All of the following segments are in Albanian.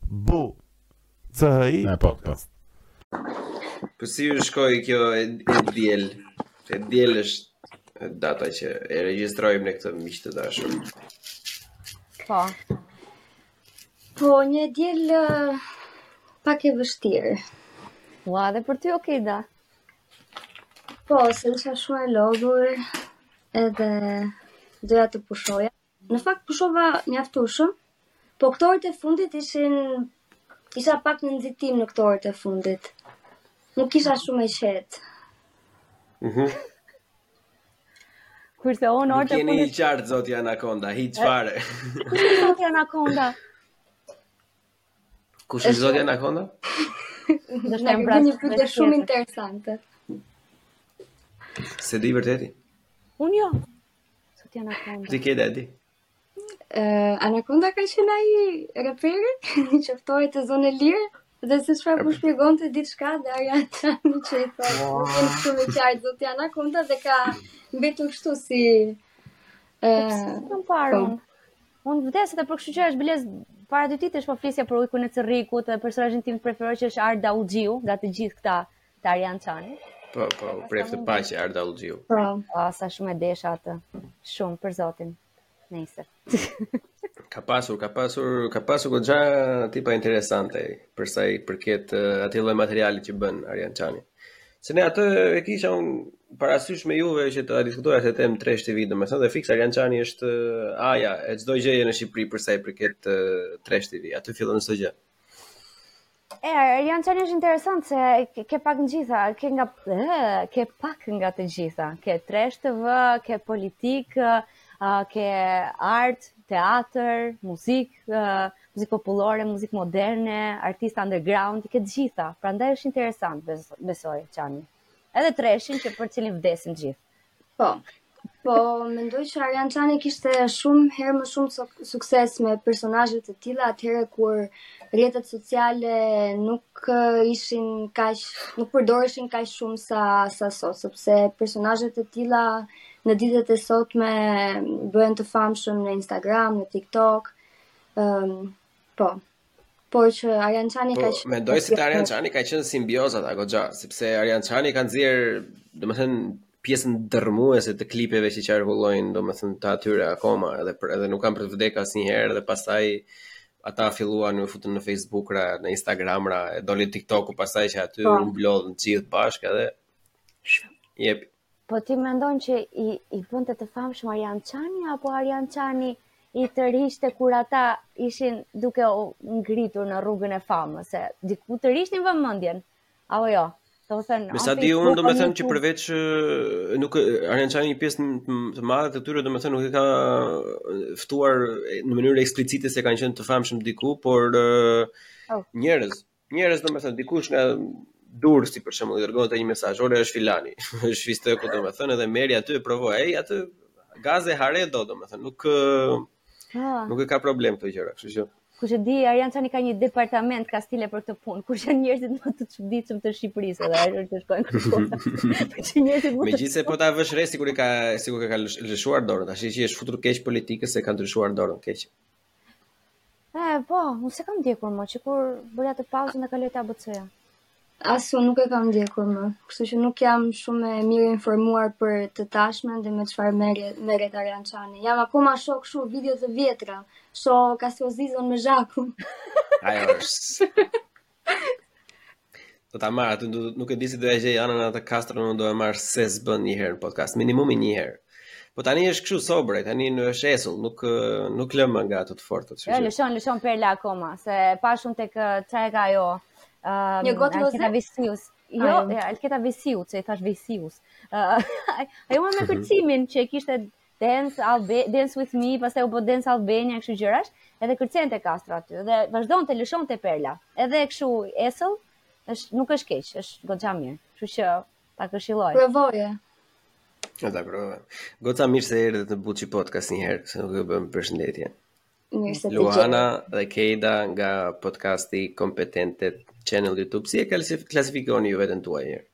Bu. CHI. Ne po, po. Po si ju shkoi kjo e, e diel? E diel është data që e regjistrojmë ne këtë miq të dashur. Po. Po një diel pak e vështirë. Ua, dhe për ty okay da. Po, se isha shumë e lodhur edhe doja të pushoja, Në fakt pushova mjaftueshëm, po këto orët e fundit ishin isha pak në nxitim në këto orët e fundit. Nuk isha shumë e qetë. Mhm. Mm Kurse unë orët e fundit keni i qartë zoti Anakonda, hiç fare. Kush është zoti Anakonda? Kush është zoti Anakonda? Do të kem një pyetje shumë interesante. S'e di vërtet? Unë jo. Zoti Anakonda. Ti ke dadi. Ë, uh, anakonda ka qenë ai reperi që ftohej te Zonë e lirë dhe se çfarë po shpjegonte diçka dhe ajo tani ç'i thotë. Nuk jeni shumë i qartë, zoti Anakonda dhe ka mbetur kështu si ë uh, kam parë. Po. Unë vdes edhe për kështu që është biles para dy ditësh po flisja për Ujkun e Cërrikut dhe personazhin tim të preferuar që është Arda Ullxhiu nga të gjithë këta të Arjan Çani. Po, po, u preftë në paqe Arda Ullxhiu. Po, oh, sa shumë e desha atë. Shumë për Zotin. Nëse. ka pasur, ka pasur, ka pasur goxha tipa interesante për sa i përket eh, atij lloj materiali që bën Arjan Çani. Se në atë e kisha un parasysh me juve që të diskutoja këtë temë trash TV, domethënë dhe fiks Arjan Çani është eh, a-ja e çdo gjëje në Shqipëri për sa i përket eh, trash TV. Aty fillon çdo gjë. E, Arjan Çani është interesant se ke pak nga të gjitha, ke nga, ke pak nga të gjitha. Ke trash TV, ke politikë, ke art, teatër, muzikë, muzikë popullore, muzikë moderne, artistë underground, ke të gjitha. Prandaj është interesant, besoj, Çani. Edhe trashin që për të cilin vdesin të gjithë. Po. Po, mendoj që Arjan Çani kishte shumë herë më shumë sukses me personazhe të tilla atëherë kur rrjetet sociale nuk ishin kaq nuk përdoreshin kaq shumë sa sa sot, sepse personazhe të tilla në ditët e sotme bëhen të famshëm në Instagram, në TikTok. Ëm, um, po. Por që Arjan Çani po, ka qenë Mendoj se Arjan Çani ka qenë simbiozë, ta, goxha, sepse Arjan Çani ka nxjerrë, domethënë pjesën dërrmuese të klipeve që qarkullojnë, domethënë të atyre akoma, edhe për, edhe nuk kanë për të vdekur asnjëherë dhe pastaj ata filluan u futën në Facebook-ra, në Instagram-ra, e doli TikToku pastaj që aty po. u mblodhën të gjithë bashkë edhe jep Po ti mendon që i, i bënte të famshëm Arjan Çani, apo Arjan Çani i tërhiqte kur ata ishin duke u ngritur në rrugën e famës, se diku tërhiqnin vëmendjen, apo jo? Domethënë, me sa di unë domethënë që përveç nuk Arjan Çani një pjesë të madhe të tyre domethënë nuk e ka ftuar në mënyrë eksplicite se kanë qenë të famshëm diku, por njerëz Njerëz domethënë dikush nga Durrësi si për shembull i dërgonte një mesazh, ore është filani, është fisteku domethënë edhe merre aty e provoi. Ai aty gaz e hare do, domethënë, nuk ah. nuk e ka problem këto gjëra, kështu që Kush e di, Arjan Çani ka një departament kastile për këtë punë. Kush janë njerëzit më të çuditshëm të Shqipërisë edhe ajo që shkojnë këtu. Që njerëzit më Megjithëse po ta vësh re sikur i ka sikur ka lëshuar dorën, tash që është futur keq politikës se ka lëshuar dorën keq. E, po, unë s'e kam ndjekur më, që kur bëri atë pauzën dhe kaloi te ABC-ja. Asu nuk e kam ndjekur më, kështu që nuk jam shumë e mirinformuar për të tashmen dhe me çfarë merret, merret Arjan Çani. Jam akoma, shoh kështu video të vjetra, shoh Kastro Zizon me Zhakun. Ajo është. Do ta marr aty, nuk e di si do ia gjej anën atë Kastro, unë do e marr se s'bën një herë në podcast, minimumi një herë. Po tani është kështu sobre, tani është esëll, nuk nuk lë më nga ato të forta. Jo, lëshon, lëshon perla akoma, se pa shumë tek çaj ka ajo. Um, një gotë më zë. Vejsiu. Jo, Alketa Vejsiut, që i thashë Vejsiu. Uh, ajo më me mhm. kërcimin që e kishte Dance Albe, Dance with me, pastaj u bë Dance Albania, kështu gjërash, edhe kërcente Kastro aty dhe vazhdonte lëshonte perla. Edhe kështu esëll, është nuk është keq, është goxha mirë. Kështu që ta këshilloj. Provoje. Do ta provoj. Goca mirë se erdhët te Buçi Podcast një herë, se nuk u bëmë përshëndetje. Mirë se të Luana dhe Kejda nga podcasti Kompetentet Channel YouTube. Si e klasifikoni ju veten tuaj njëherë?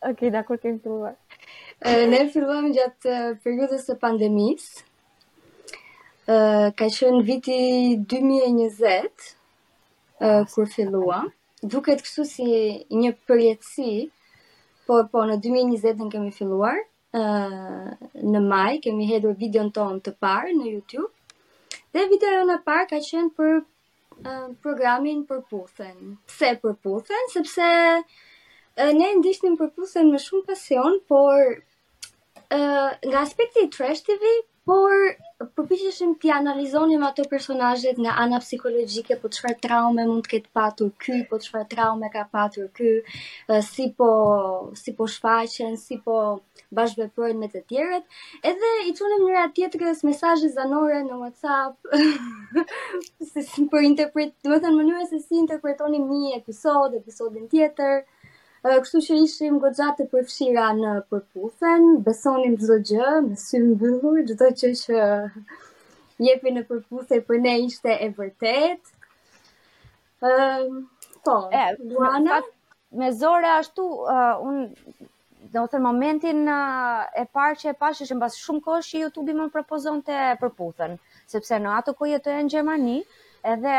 Ok, pra kur keni filluar. Ne filluam gjatë periudës së pandemisë. Ka qenë viti 2020, kur filluam. Duket kështu si një përjetësi, po, po, në 2020 ne kemi filluar. Në maj kemi hedhur videon tonë të parë në Youtube. Dhe video jonë e parë ka qenë për programin Përputhen. Pse Përputhen? Sepse ne ndiqnim Përputhen me shumë pasion, por nga aspekti i trash TV, por përpiqeshim t'i analizonim ato personazhet nga ana psikologjike, po çfarë traume mund të ketë patur ky, po çfarë traume ka patur ky, si po si po shfaqen, si po bashkëveprojnë me të tjerët, edhe i çunim njëra tjetrës mesazhe zanore në WhatsApp. se si për interpret, domethënë mënyra se si interpretonim një episod, episodin tjetër. Kështu që ishim goxha të përfshira në Përputhen, besonim çdo gjë, me sy mbyllur, çdo gjë që jepin në Përputhen për ne ishte e vërtetë. Ëm, um, po, Luana, më zure ashtu uh, un domethënë momentin e parë që e pashë ishte mbas shumë kohësh që YouTube-i më propozonte Përputhen, sepse në atë kohë jetoja në Gjermani, edhe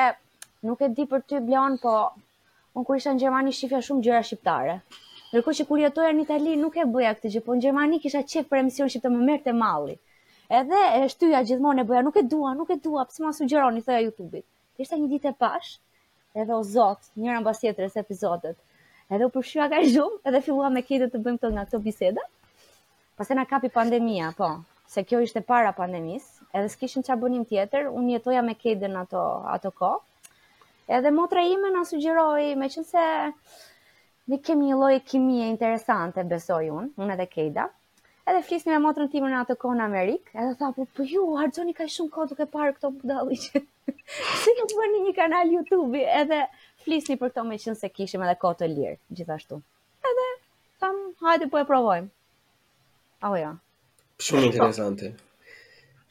nuk e di për ty Bleon, po unë kur isha në Gjermani shifja shumë gjëra shqiptare. Ndërkohë që kur jetoja në Itali nuk e bëja këtë gjë, po në Gjermani kisha qejf për emisione shqip, të më merrte malli. Edhe e shtyja gjithmonë, ia bëja, nuk e dua, nuk e dua, pse ma sugjeron, i thoja YouTube-it. Derisa një ditë e pashë, edhe o zot, njëra mbas tjetrës epizodet. Edhe u përfshiva kaq shumë, edhe filluam me Kejdën të bëjmë këto nga këto biseda. Pastaj na kapi pandemia, po. Se kjo ishte para pandemisë, edhe s'kishim çfarë bënim tjetër, unë jetoja me Kejdën ato ato kohë. Edhe motra ime na sugjeroi, meqenëse ne kemi një lloj kimie interesante, besoj unë, unë edhe Kejda, Edhe flisnim me motrën time në atë kohë në Amerikë, edhe tha, po, po ju harxoni kaq shumë kohë duke parë këto budallëqe, si nuk bëni një kanal YouTube edhe flisni për këto meqenëse kishim edhe kohë të lirë gjithashtu. Edhe thamë, hajde po e provojmë. Apo jo. Shumë po. interesante.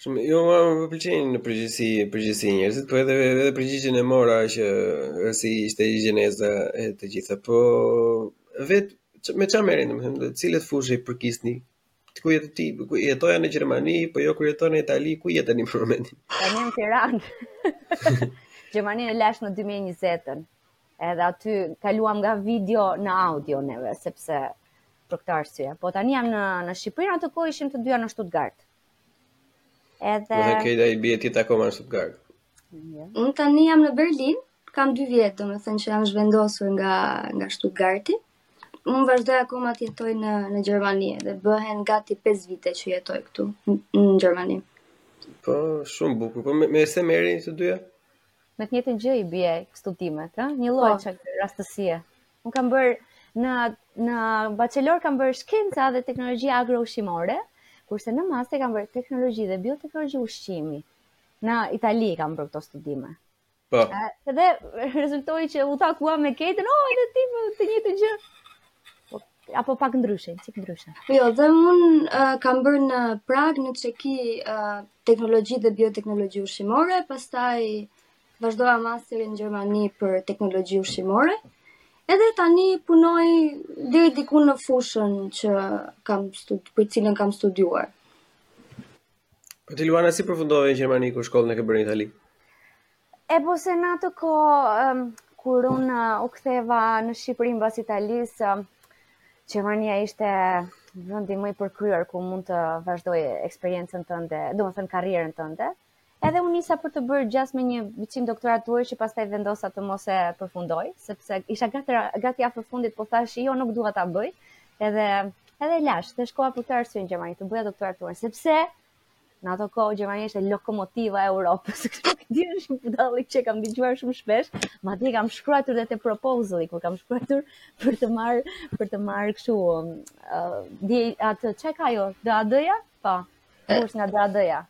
Shumë, jo, më pëlqejnë në përgjithësi përgjithësi njerëzit, po edhe edhe përgjigjen e mora që si ishte gjeneza e të gjitha. Po vetë Me çfarë merreni, domethënë, cilës fushë i përkisni? Ti ku je ti, kur jetoja në Gjermani, po jo kur jetoja në Itali, ku jeton tani për momentin? Tani në Tiranë. Gjermaninë e lashë në 2020-ën. Edhe aty kaluam nga video në audio neve, sepse për këtë arsye. Po tani jam në në Shqipëri, atë kohë ishim të dyja në Stuttgart. Edhe Edhe Kejda i bie akoma në Stuttgart. Unë tani jam në Berlin, Kam dy vjet, domethënë që jam zhvendosur nga nga Stuttgarti. Unë vazhdoj akoma të jetoj në në Gjermani dhe bëhen gati 5 vite që jetoj këtu në Gjermani. Po, shumë bukur. Po me, me se merri të dyja? Me të njëjtën gjë i bie studimet, ë? Një lloj po. goxha rastësie. Unë kam bërë në në bachelor kam bërë shkenca dhe teknologji agroushqimore, kurse në master kam bërë teknologji dhe bioteknologji ushqimi. Në Itali kam bërë këto studime. Po. Edhe rezultoi që u takua me Kejdën, oh, edhe ti po, të njëjtën gjë. Po, apo pak ndryshe, çik ndryshe. Po jo, dhe un uh, kam bërë në Pragë në Çeki uh, teknologji dhe bioteknologji ushqimore, pastaj vazhdova masterin në Gjermani për teknologji ushqimore. Edhe tani punoj deri diku në fushën që kam stud, për cilën kam studiuar. Po ti Luana si përfundove në Gjermani kur shkollën e ke bërë në Itali? E po se në atë ko, um, kur un uh, u ktheva në Shqipëri mbas Italisë, um, Gjermania ishte vendi më i përkryer ku mund të vazhdoje eksperiencën tënde, domethënë karrierën tënde. Edhe unë nisa për të bërë gjasme një biçim doktoraturë që pastaj vendosa të mos e përfundoj, sepse isha gati gati afër fundit, po thashë jo, nuk dua ta bëj, Edhe edhe lash, shkova për këtë arsye në Gjermani, të bëja doktoraturën, sepse në ato kohë Gjermania ishte lokomotiva e Europës. Kështu që di është një budalli që kam dëgjuar shumë shpesh, madje kam shkruar edhe te proposali kur kam shkruar për të marrë për të marrë kështu um, uh, di atë ç'ka ajo, DAD-ja? Po. Bursë nga DAD-ja.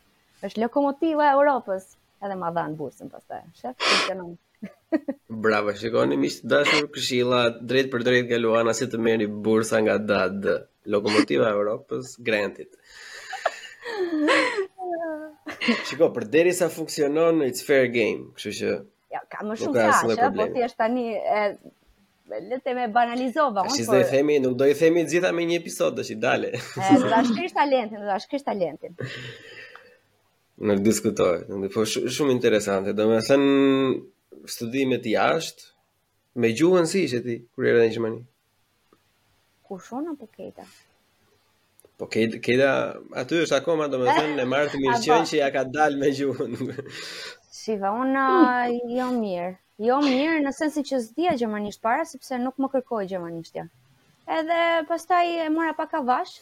Është lokomotiva e Europës. Edhe ma dhanë bursën pastaj. Shef, funksionon. Bravo, shikoni miq të dashur këshilla drejtpërdrejt nga Luana si të merrni bursa nga DAD, lokomotiva e Evropës, Grantit. Shiko, përderisa funksionon, it's fair game, kështu që... Ja, ka më shumë sa, shë, po ti është tani, e, e të ma banalizova. Ashtë por... themi, nuk do i themi të gjitha me një episod, kështu që dale. E, do ashtë krish talentin, do ashtë krish talentin. Nuk diskutohet, nuk po shumë shumë interesante. Domethënë studimet jashtë me gjuhën si ishe ti kur erdhe në Gjermani. Kush unë apo Kejda? Po Kejda, Kejda aty është akoma domethënë e marr të mirëqenë po. që ia ka dalë me gjuhën. Shiko, unë jo mirë. Jo mirë në sensin që s'dija gjermanisht para sepse nuk më kërkohej gjermanishtja. Edhe pastaj e mora pak avash,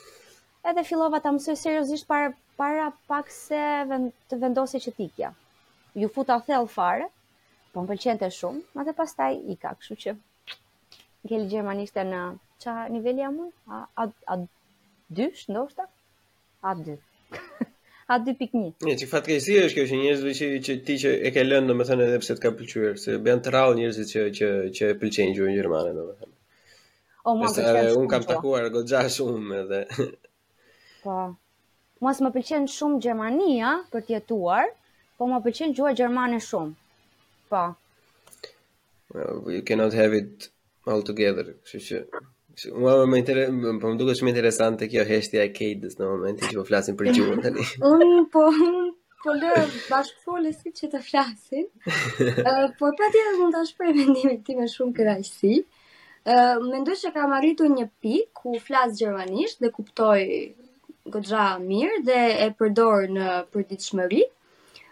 Edhe fillova ta mësoj seriozisht para para pak se vend, të vendosja që t'ikja. Iu futa thellë fare, po më pëlqente shumë, ma dhe pastaj ika, kështu që ngeli gjermanishtja në ça niveli a mund? A, a, a dysh, ndoshta? A dy. a 2.1. Një çik fatkeqësi është kjo që njerëzve që, që ti që e ke lënë domethënë edhe pse të ka pëlqyer, se janë të rrallë njerëzit që që që e pëlqejnë gjuhën gjermane domethënë. O, më pëlqen shumë. Unë kam takuar goxha shumë edhe. Po. Mua s'më pëlqen shumë Gjermania për të jetuar, po më pëlqen gjuha gjermane shumë. Po. Well, you cannot have it all together. Kështu që Ua, më intere... po më duket shumë interesante kjo heshtja e Kejdës në momentin që po flasim për gjuhën tani. Unë po po lë bashkëfolësit që të flasin, uh, por patjetër mund ta shpreh mendimin tim me shumë kënaqësi. Mendoj që kam arritur një pikë ku flas gjermanisht dhe kuptoj goxha mirë dhe e përdor në përditshmëri.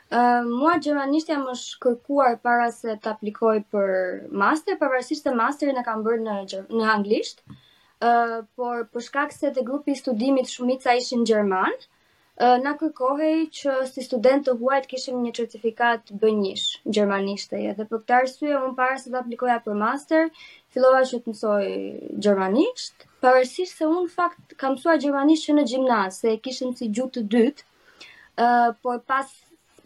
Uh, mua gjermanishtja më është kërkuar para se të aplikoj për master, pavarësisht se masterin e kam bërë në, në anglisht, uh, por për shkak se te grupi i studimit shumica ishin gjermanë, Na kërkohej që si studentë të huaj të kishim një certifikatë B një-sh gjermanishteje edhe për këtë arsye unë para se të aplikoja për master, fillova që të mësoj gjermanisht, pavarësisht se unë në fakt kam mësuar gjermanisht që në gjimnaz, se e kishim si gjuhë të dytë, uh, por pas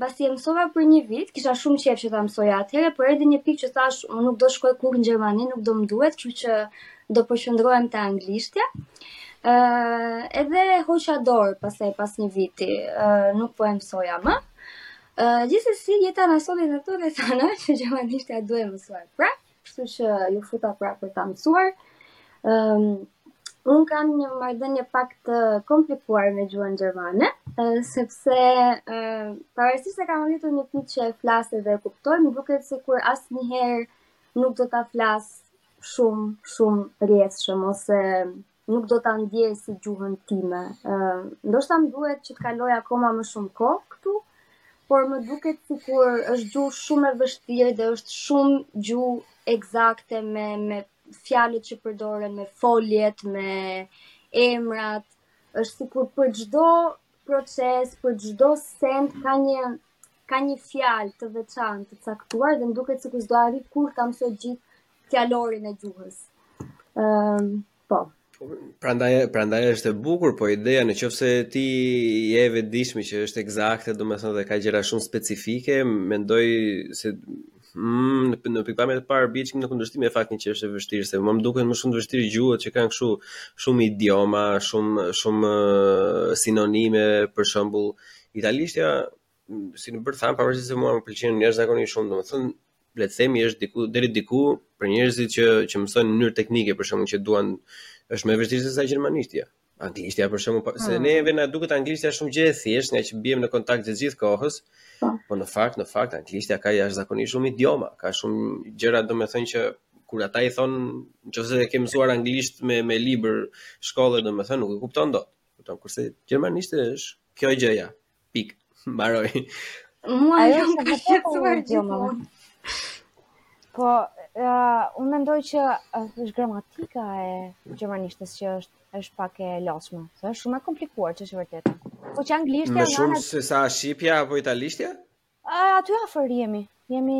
Mbasi e mësova për një vit, kisha shumë qejf që ta mësoja atëherë, por erdhi një pikë që thashë, unë nuk do shkoj kurrë në Gjermani, nuk do më duhet, kështu që do përqendrohem te anglishtja. Ë edhe hoqa dorë pastaj pas një viti, uh, nuk po e mësoja më. Ë uh, gjithsesi jeta na solli këtu dhe thashë që gjermanishtja duhet mësuar prapë, Kështu që iu futa prapë për ta mësuar. Ëm um, Unë kam një marrëdhënie pak të komplikuar me gjuhën gjermane, sepse uh, pavarësisht se kam arritur një pikë që e flas dhe e kuptoj, më duket sikur asnjëherë nuk do ta flas shumë shumë rrjedhshëm ose nuk do ta ndjej si gjuhën time. Ë, ndoshta më duhet që të kaloj akoma më shumë kohë këtu, por më duket sikur është gjuhë shumë e vështirë dhe është shumë gjuhë ekzakte me me fjalët që përdoren, me foljet, me emrat. Është sikur për çdo proces, për çdo send ka një ka një fjalë të veçantë, të caktuar dhe më duket sikur s'do arrij kurrë ta mësoj gjithë fjalorin e gjuhës. Um, po. Prandaj prandaj është e bukur, po ideja në qoftë se ti je e vetëdijshme që është ekzakte, domethënë dhe ka gjëra shumë specifike, mendoj se mm, në, në pikëpamje të parë bie çik në kundërshtim me faktin që është e vështirë, se më duken më shumë të vështira gjuhët që kanë kështu shumë idioma, shumë shumë sinonime, për shembull, italishtja si u bë, thamë, pavarësisht se mua më pëlqen jashtëzakonisht shumë, domethënë le të themi është diku deri diku për njerëzit që që mësojnë në mënyrë teknike për shkakun që duan është më e vështirë se sa gjermanishtja. Anglishtja për shkakun po, se hmm. neve na duket anglishtja shumë gjë e thjeshtë, ngaqë biem në kontakt të gjithë kohës. Po. po në fakt, në fakt anglishtja ka jashtëzakonisht shumë idioma, ka shumë gjëra domethënë që kur ata i thonë nëse e ke mësuar anglisht me me libër shkolle domethënë nuk e kupton dot. Kupton kurse gjermanisht është kjo gjëja. Pik, mbaroj. Mua ajo nuk ka shqetësuar gjithmonë. Po, uh, unë mendoj që uh, është gramatika e gjermanishtes që është është pak e lodhshme. Se është shumë e komplikuar, ç'është e vërtetë. Po që anglishtja më shumë se sa shqipja apo italishtja? A, aty afer jemi, jemi...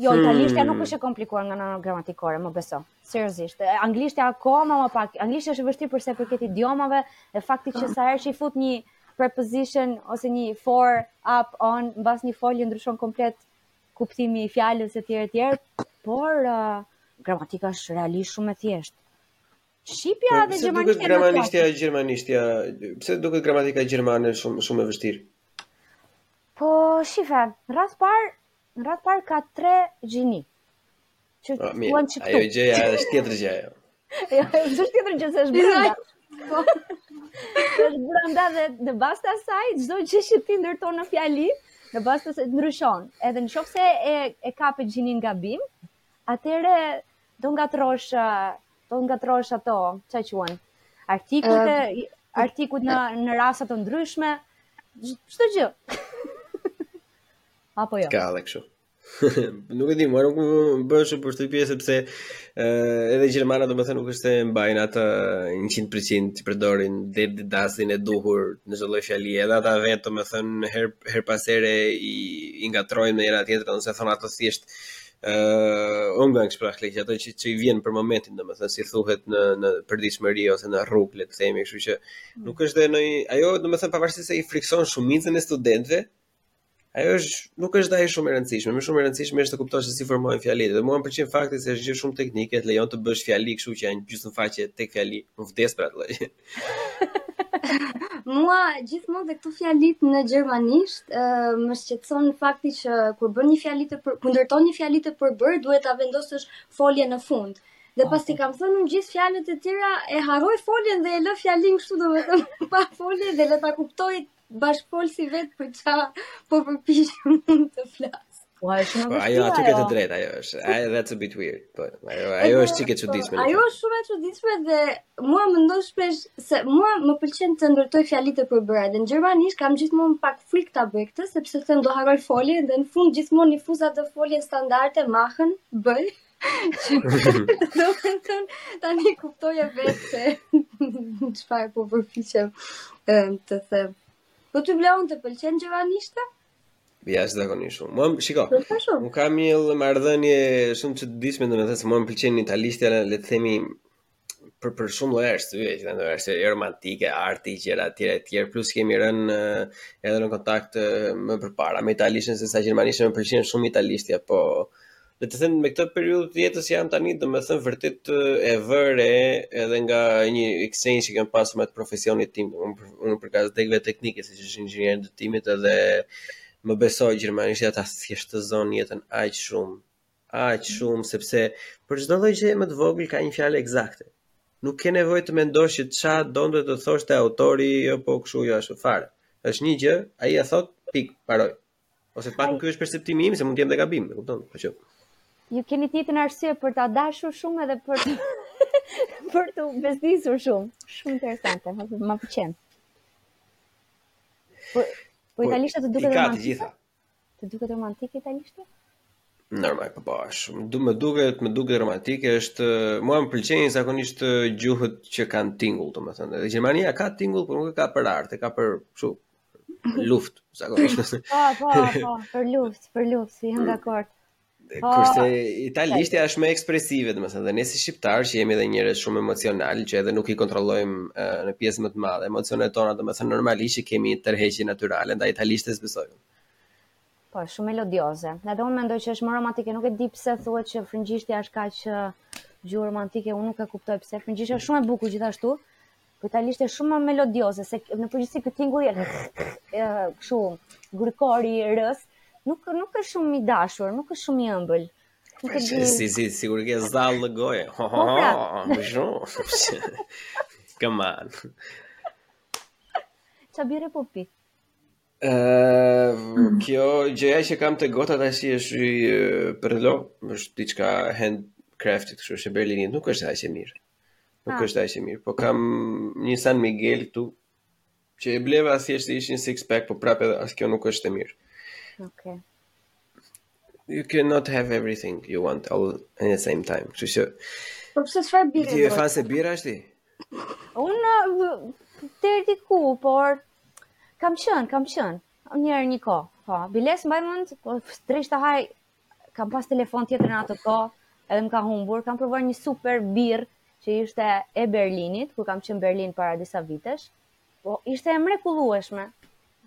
Jo, hmm. italishtja nuk është e komplikuar nga ana gramatikore, më beso, seriozisht. Anglishtja akoma më pak, anglishtja është e vështirë për sa u përket idiomave, dhe fakti që sa herë që i fut një preposition ose një for, up, on, mbas një folje ndryshon komplet kuptimi i fjalës e tjerë e tjerë, por uh, gramatika është realisht shumë e thjeshtë. Shqipja dhe gjermanishtja. Pse duket gramatika e gjermanishtja, pse duket gramatika gjermane shumë shumë e vështirë? Po, shife, në radhë të parë, në radhë të parë ka tre gjini. Që të po, kuan që këtu. Ajo gjëja është tjetër gjë ajo. Jo, është tjetër gjë se është brenda. Po. Është brenda dhe në bazë të asaj çdo gjë që ti ndërton në fjali, në bazë të ndryshon. Edhe në qoftë se e e kap gjinin gabim, Atëherë do ngatërrosh do ngatërrosh ato, çfarë quan? Artikujt e artikujt në në rasa të ndryshme, çdo gjë. Apo jo. Ka edhe kështu. nuk e di, mua nuk më bën shumë përshtypje sepse ë edhe gjermanët domethënë nuk është se mbajnë atë 100% që përdorin der, die, dasin e duhur në çdo lloj fjali, edhe ata vetë domethënë herë herë pas here i i ngatërrojnë me njëra-tjetrën ose thonë ato thjesht ë uh, umgangssprachlich, ato që që i vjen për momentin, domethënë si thuhet në në përditshmëri ose në rrugë, le të themi, kështu që mm. nuk është dhe ndonjë ajo domethënë pavarësisht se i frikson shumicën e studentëve, ajo është nuk është dhe aq shumë e rëndësishme, më shumë e rëndësishme është të kuptosh se si formohen fjalitë. Dhe mua më pëlqen fakti se është gjë shumë teknike, të lejon të bësh fjali kështu që janë gjysmë faqe tek fjali, më vdes për atë. Mua gjithmonë dhe këto fjalitë në gjermanisht, uh, më shqetëson fakti që kur bën një fjali të për, kur ndërton një fjali të përbër, duhet ta vendosësh foljen në fund. Dhe pasi i kam thënë unë gjithë fjalët e tjera e harroj foljen dhe e lë fjalin kështu domethënë pa folje dhe le ta kuptoj Bashkëfolësi vetë për ça po përpiqet të flasë. Po, ajo shumë po, ajo aty ke të drejtë, ajo është. Ajo that's a bit weird. Po, ajo ajo është çik e çuditshme. Po, ajo është shumë e çuditshme dhe mua më ndodh shpesh se mua më pëlqen të ndërtoj fjali të përbëra. Dhe në gjermanisht kam gjithmonë pak frik ta bëj këtë sepse them do harroj foljen dhe në fund gjithmonë i fus atë foljen standarde, machen, bëj. Domethënë, tani kuptoje vetë se çfarë po përpiqem të them. Po ty Laur të pëlqen gjermanishtja? Ja, është zakonisht shumë. Më shiko. Unë kam një marrëdhënie shumë të çuditshme, domethënë se më pëlqen italishtja, le të themi, për për shumë lloje arsye që janë arsye romantike, arti, gjëra të tjera të tjera, plus kemi rënë eh, edhe në kontakt eh, më përpara me italishten sesa gjermanishten, më pëlqen shumë italishtja, po le të themi në këtë periudhë të jetës që jam tani, domethënë vërtet eh, e vëre edhe nga një eksperiencë që kam pasur me profesionin tim, unë, për shkak të degëve teknike, siç është inxhinieria e ndërtimit edhe më besoj gjermanishtja ta thjeshtëson jetën aq shumë Aq shumë sepse për çdo lloj gjëje më të vogël ka një fjalë eksakte. Nuk ke nevojë të mendosh që ça donte të thoshte autori jo po kshu jo ashtu fare. Është një gjë, ai e thotë, pikë, mbaroi. Ose të paktën ky është perceptimi im se mund të jem dhe gabim, e kupton? Po ju keni të njëjtën arsye për ta dashur shumë edhe për për të bezdisur shumë. Shumë interesante, më pëlqen. Po, po, po italisht të duket më. Ka të gjitha. Të duket romantike italishtja? Normal, po po, shumë. Më du më duket, më duket romantike, është mua më pëlqejnë zakonisht gjuhët që kanë tingull, domethënë. Dhe Gjermania ka tingull, por nuk e ka për art, e ka për kështu luftë, zakonisht. po, po, po, për luftë, për luftë, se jam mm. dakord. Po, Kurse italishtja është më ekspresive, domethënë, dhe ne si shqiptarë që jemi edhe njerëz shumë emocional, që edhe nuk i kontrollojmë uh, në pjesën më të madhe emocionet tona, domethënë normalisht që kemi tërheqje natyrale ndaj italishtes besoj. Po, shumë melodioze. Edhe unë mendoj që është më romantike, nuk e di pse thuhet që frëngjishtja është kaq gjuhë romantike, unë nuk e kuptoj pse. Frëngjishtja është shumë e bukur gjithashtu, Po italishtja është shumë më melodioze se në përgjithësi ky tingulli kështu grykor i r-së, nuk nuk është shumë i dashur, nuk është shumë i ëmbël. Nuk e di. Si si sikur ke zall në gojë. Ho ho po, pra. ho. Më shumë. Come on. Ça bire po pi? Ehm, kjo gjëja që kam te gota tash është BRLO, është diçka handcrafted, kështu është e Berlinit, nuk është aq e mirë. Nuk ah. është aq e mirë, po kam një San Miguel këtu që e bleva thjesht se ishin six pack, po prapë edhe as kjo nuk është e mirë. Okay. You cannot have everything you want all at the same time. Kështu që Po pse çfarë birre? Ti je fanse birrash ti? Unë deri ku, por kam qen, kam qen. Njëherë një kohë. Po, biles mbaj mend, po dreqi ta hajë kam pas telefon tjetër në atë kohë, edhe më ka humbur, kam provuar një super birrë që ishte e Berlinit, kur kam qenë Berlin para disa vitesh. Po ishte e mrekullueshme.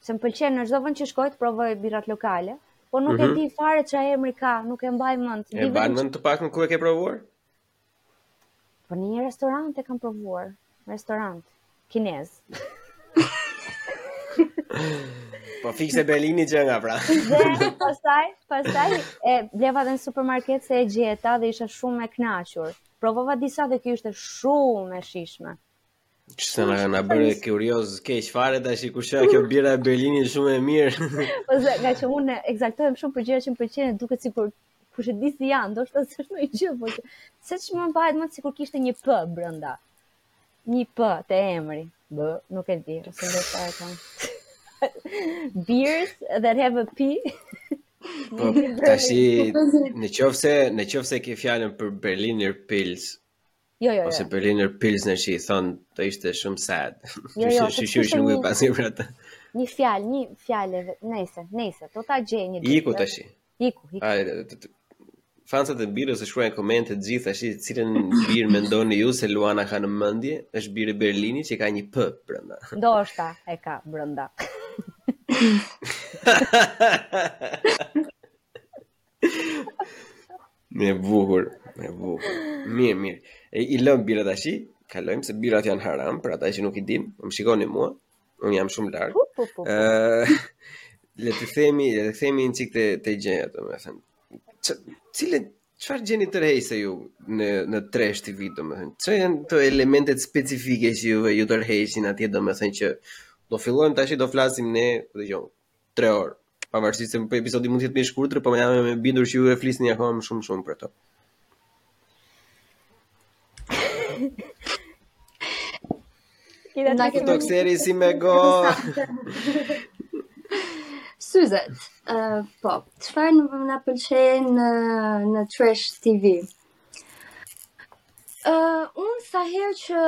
Se më pëlqen në çdo vend që shkoj të provoj birrat lokale, po nuk mm -hmm. e mhm. di fare çfarë emri ka, nuk e mbaj mend. E mbaj mend të paktën ku e ke provuar? Po në një restorant e kam provuar, restorant kinez. po fiks e Berlinit që nga pra. dhe pastaj, pastaj e bleva dhe në supermarket se e gjeta dhe isha shumë e kënaqur. Provova disa dhe kjo ishte shumë e shijshme. Tashi na ke bërë kurioz, ke që fare të ashtë i kushë, kjo birra e Berlinit shumë e mirë. Ose, ngaqë unë ekzaltohem shumë për gjëra që më pëlqejnë, duket sikur Kush e di si janë, ndoshta s'është shumë gjë, po ç'është, seç më bëhet mua sikur kishte një p brenda, një p te emri, po, nuk e di, ose ëndërr e kam. Beers that have a P. Po, tashi, në qofë se, në qofë se ke fjalën për Berliner Pils, Jo, jo, jo. Ose Berliner Pilsner që i thonë, do ishte shumë sad. Jo, jo, si që është një pasi për atë. Një fjalë, një fjalë, nejse, nejse, do ta gjej një ditë. Iku tashi. Iku, iku. Ai fansat e birrës të shkruajnë komente të gjithë tashi cilën birrë mendoni ju se Luana ka në mendje, është birrë e Berlinit që ka një p brenda. Ndoshta e ka brenda. Më bukur, më bukur. Mirë, mirë. E i lëmë birrat tashi. Kalojmë se birrat janë haram për ata që nuk e dinë. Më shikoni mua. Unë jam shumë larg. Ëh. Le të themi, le të themi një çik te, te gjëja, domethënë. Cilë çfarë gjeni tërheqëse ju në në Trash TV, domethënë? Çfarë janë të elementet specifike që ju ju tërheqin atje, domethënë që do fillojmë tashi do flasim ne, dëgjoj. 3 orë. Pavarësisht se episodi mund të jetë më i shkurtër, po unë jam e bindur që ju flisni akoma më shumë shumë për to. Kida të këtë të këseri si me go Syzet, uh, po, çfarë neve na pëlqen në, në Trash TV? Uh, unë sa herë që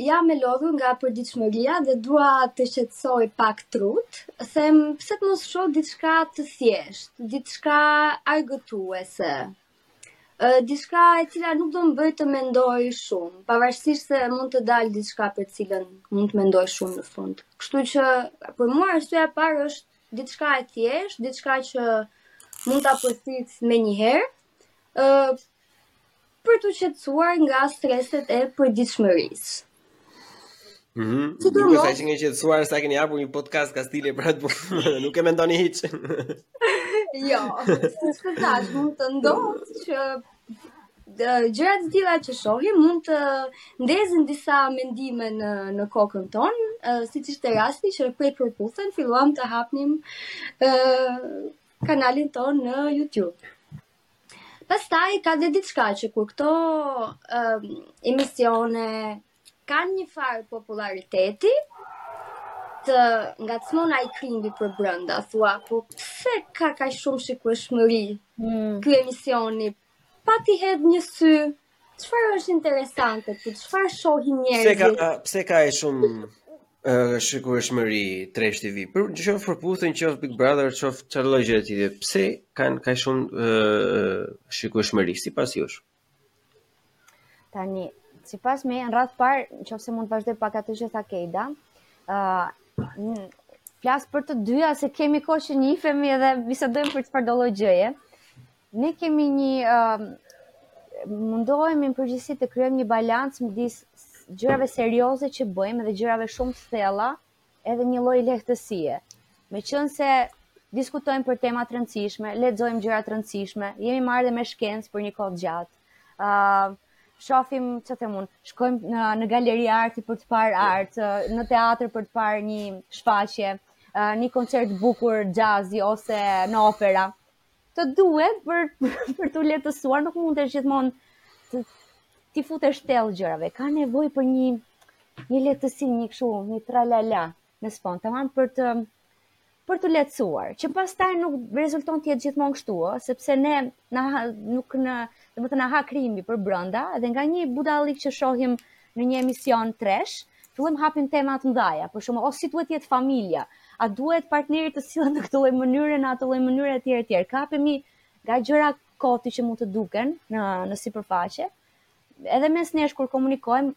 jam e lodhur nga përditshmëria dhe dua të qetësoj pak trutë, them pse të mos shoh diçka të thjeshtë, diçka argëtuese. Uh, diçka e cila nuk do më bëj të mendoj shumë, pavarësisht se mund të dalë diçka për të cilën mund të mendoj shumë në fund. Kështu që për mua arsyeja e parë është diçka e thjeshtë, diçka që mund ta përthith menjëherë Ë për t'u qetësuar nga streset e përditshmërisë. Mhm. Mm si do të thashë je qetësuar sa keni hapur një podcast kastile për atë punë, nuk e mendoni hiç. jo, si të thuash, mund të ndodh që gjërat e tilla që shohim mund të ndezin disa mendime në në kokën tonë, uh, siç ishte rasti që prej Përputhen filluam të hapnim uh, kanalin tonë në YouTube. Pastaj ka dhe diçka që kur këto uh, emisione kanë një farë popullariteti, të ngacmon ai krimbi për brenda, thua, po pse ka kaq shumë shikueshmëri mm. ky emisioni? Pa t'i hedh një sy Çfarë është interesante te? Çfarë shohin njerëzit? Pse ka pse kaq shumë ë shikueshmëri trash TV? Për çfarë qoftë Përputhen qoftë Big Brother qoftë çfarë lloj gjëje tjetër? Pse kanë kaq shumë ë shikueshmëri sipas jush? Tani, sipas meje në radhë të parë, nëse mund të vazhdoj pak atë që tha Kejda, ë uh, flas për të dyja se kemi kohë që njihemi edhe bisedojmë për çfarëdo lloj gjëje. Ne kemi një mundohemi në përgjithësi të krijojmë një balancë midis gjërave serioze që bëjmë dhe gjërave shumë të thella, edhe një lloj lehtësie. Meqenëse diskutojmë për tema të rëndësishme, lexojmë gjëra të rëndësishme, jemi marrë dhe me shkencë për një kohë të gjatë. ë uh, Shofim, ç'të mund, shkojmë në, në galeri arti për të parë art, në teatr për të parë një shfaqje, një koncert të bukur xhazi ose në opera. të duhet për për t'u lehtësuar, nuk mund të jesh gjithmonë t'i futesh thellë gjërave. Ka nevojë për një një lehtësi, një kështu, një tralala në sfond, tamam për t'u për t'u lehtësuar, që pastaj nuk rezulton të jetë gjithmonë kështu, o, sepse ne na, nuk na, domethënë na ha krimbi për brenda, dhe nga një budallallëk që shohim në një emision trash, Fillojmë hapim tema të mëdhaja, për shembull, o si duhet të jetë familja, a duhet partnerët të sillen në këtë lloj mënyre, në atë lloj mënyre etj etj. Kapemi nga gjëra koti që mund të duken në në sipërfaqe. Edhe mes nesh kur komunikojmë,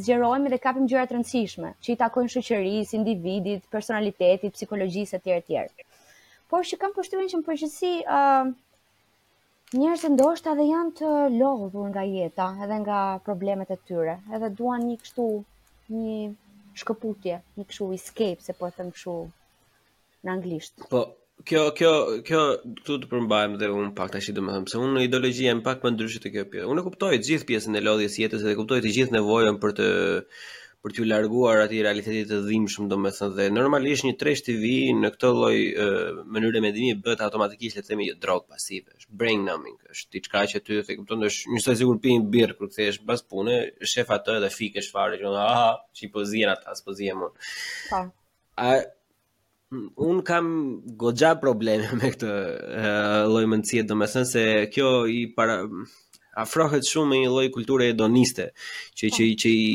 zgjerohemi dhe kapim gjëra të rëndësishme, që i takojnë shoqërisë, individit, personalitetit, psikologjisë etj etj. Por që kam përshtypjen që në përgjithësi ë uh, Njerëzit ndoshta edhe janë të lodhur nga jeta, edhe nga problemet e tyre, edhe duan një kështu, një shkëputje, një kështu escape, se po e them kështu në anglisht. Po, kjo kjo kjo këtu të përmbahem dhe un pak tashi domethënë se unë në ideologji jam pak më ndryshe te kjo pjesë. Unë e kuptoj të gjithë pjesën e lodhjes së jetës dhe kuptoj të gjithë nevojën për të për t'iu larguar atij realiteti të dhimbshëm, domethënë dhe normalisht një trash TV në këtë lloj mënyre mendimi bëhet automatikisht le të themi drogë pasive, është brain numbing, është diçka që ty e kupton, është njësoj sikur pi birrë kur kthehesh pas pune, shef atë dhe fikesh fare, që aha, qyqa po zihen ata, s'po zihem unë. Po. A un kam goxha probleme me këtë lloj mendësie, domethënë se kjo i para afrohet shumë me një lloj kulture hedoniste që që po. që i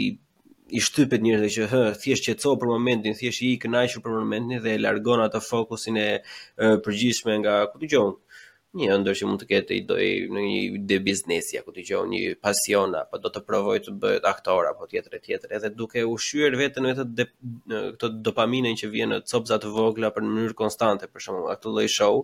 i shtypet njerëzve që hë, thjesht qetëso për momentin, thjesht ji i kënaqur për momentin dhe e largon atë fokusin e, e përgjithshëm nga ku di unë. Një ëndërr që mund të ketë i domethënë një ide biznesi, ku di unë një pasion, apo do të provojë të bëhet aktor, apo tjetër e tjetër, edhe duke e ushqyer veten me këtë këtë dopaminën që vjen në copëza të vogla por në mënyrë konstante, për shembull, nga këto lloj show,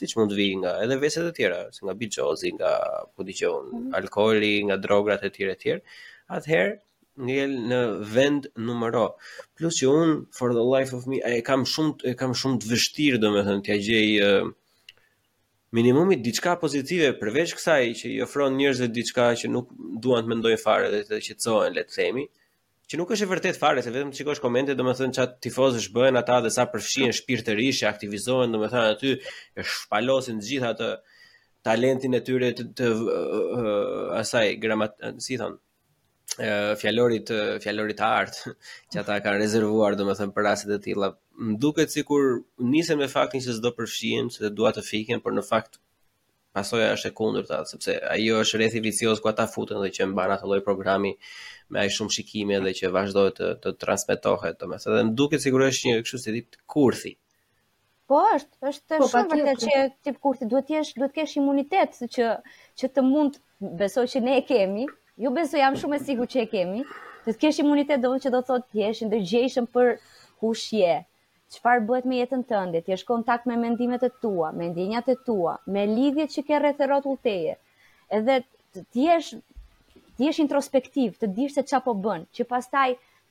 siç mund të vijë nga edhe vese të tjera, si nga bixhozi, nga ku di unë, mhm. alkooli, nga drogat e tjera e tjera, atëherë ngel në vend numëro. Plus që un for the life of me e kam shumë e kam shumë të vështirë domethënë t'ia gjej uh, minimumi diçka pozitive përveç kësaj që i ofron njerëzve diçka që nuk duan të mendojnë fare dhe të qetësohen, le të themi, që nuk është e vërtetë fare, se vetëm të shikosh komente, domethënë ça tifozësh bëhen ata dhe sa përfshihen shpirtërisht, që aktivizohen, domethënë aty e shpalosin të gjithë atë talentin e tyre të, të, të asaj gramat, si thon, fjalorit fjalorit të artë që ata kanë rezervuar domethënë për raste të tilla. Më duket sikur nisen me faktin se s'do përfshihen, se duan të fiken, por në fakt pasoja është e kundërta, sepse ajo është rrethi vicioz ku ata futen dhe që mban atë lloj programi me aq shumë shikime dhe që vazhdohet të, të transmetohet, domethënë dhe më duket sikur është një kështu si tip kurthi. Po është, është po, shumë e vërtetë që tip kurthi duhet të jesh, duhet të kesh imunitet që që të mund besoj që ne e kemi. Jo besoj jam shumë e sigurt që e kemi. Të të kesh imunitet do të thotë që do të thotë të jesh i ndërgjegjshëm për kush je. Çfarë bëhet me jetën tënde? Të jesh në kontakt me mendimet e tua, me ndjenjat e tua, me lidhjet që ke rreth e rrotull teje. Edhe të jesh të jesh introspektiv, të dish se çfarë po bën, që pastaj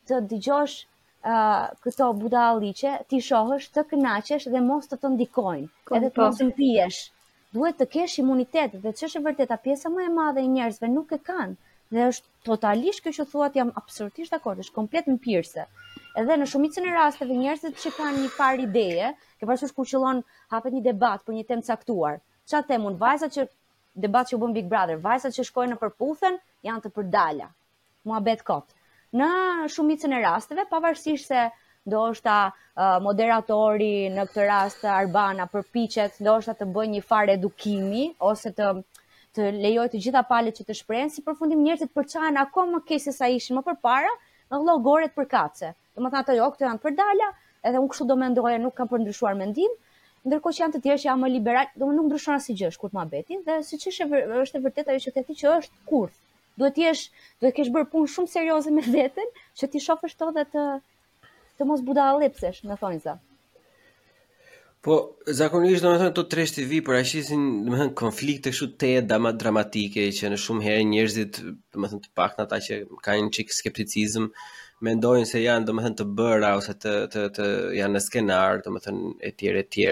të dëgjosh uh, këto budalliqe t'i shohësh të kënaqesh dhe mos të të ndikojnë, edhe të mos mpihesh. Duhet të kesh imunitet dhe ç'është e vërteta, pjesa më e madhe e njerëzve nuk e kanë dhe është totalisht kjo që thua ti jam absolutisht dakord, është komplet mpirëse. Edhe në shumicën e rasteve njerëzit që kanë një farë ideje, ke parasysh kur qëllon hapet një debat për një temë caktuar. Ça them unë, vajzat që debat që u bë në Big Brother, vajzat që shkojnë në Përputhen janë të përdala. muhabet kot. Në shumicën e rasteve, pavarësisht se ndoshta uh, moderatori në këtë rast Arbana përpiqet ndoshta të bëjë një farë edukimi ose të të lejojë të gjitha palët që të shprehen, si përfundim njerëzit përçahen akoma më keq se sa ishin më përpara, në llogoret përkatëse. Domethënë ato jo, këto janë përdala, edhe unë kështu do mendoja, nuk kam për ndryshuar mendim, ndërkohë që janë të tjerë që janë më liberal, domethënë nuk ndryshon asgjë shkurt muhabeti dhe siç është është e vërtetë ajo që the ti që është kurth. Duhet të jesh, duhet të kesh bërë punë shumë serioze me veten, që t'i shofësh këto dhe të të mos budallipsesh, më thonë sa. Po, zakonisht domethënë këto trash TV paraqesin, domethënë konflikte kështu të dama dramatike që në shumë herë njerëzit, domethënë të paktën ata që kanë një çik skepticizëm, mendojnë se janë domethënë të bëra ose të të të janë në skenar, domethënë etj etj.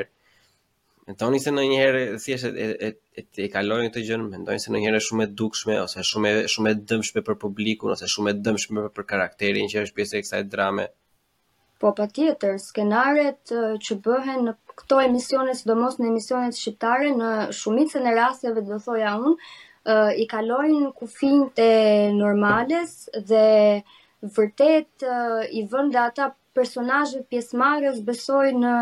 Mendoni se ndonjëherë thjesht e e e, e kalojnë këtë gjënë, mendoni se ndonjëherë është shumë e dukshme ose shumë e shumë e dëmshme për publikun ose shumë e dëmshme për, për karakterin që është pjesë e kësaj drame. Po patjetër, skenaret që bëhen në këto emisione, sidomos në emisionet shqiptare, në shumicën e rasteve, do thoja unë, uh, i kalojnë kufijtë e normales dhe vërtet uh, i vënë dhe ata personazhet pjesëmarrës besoj në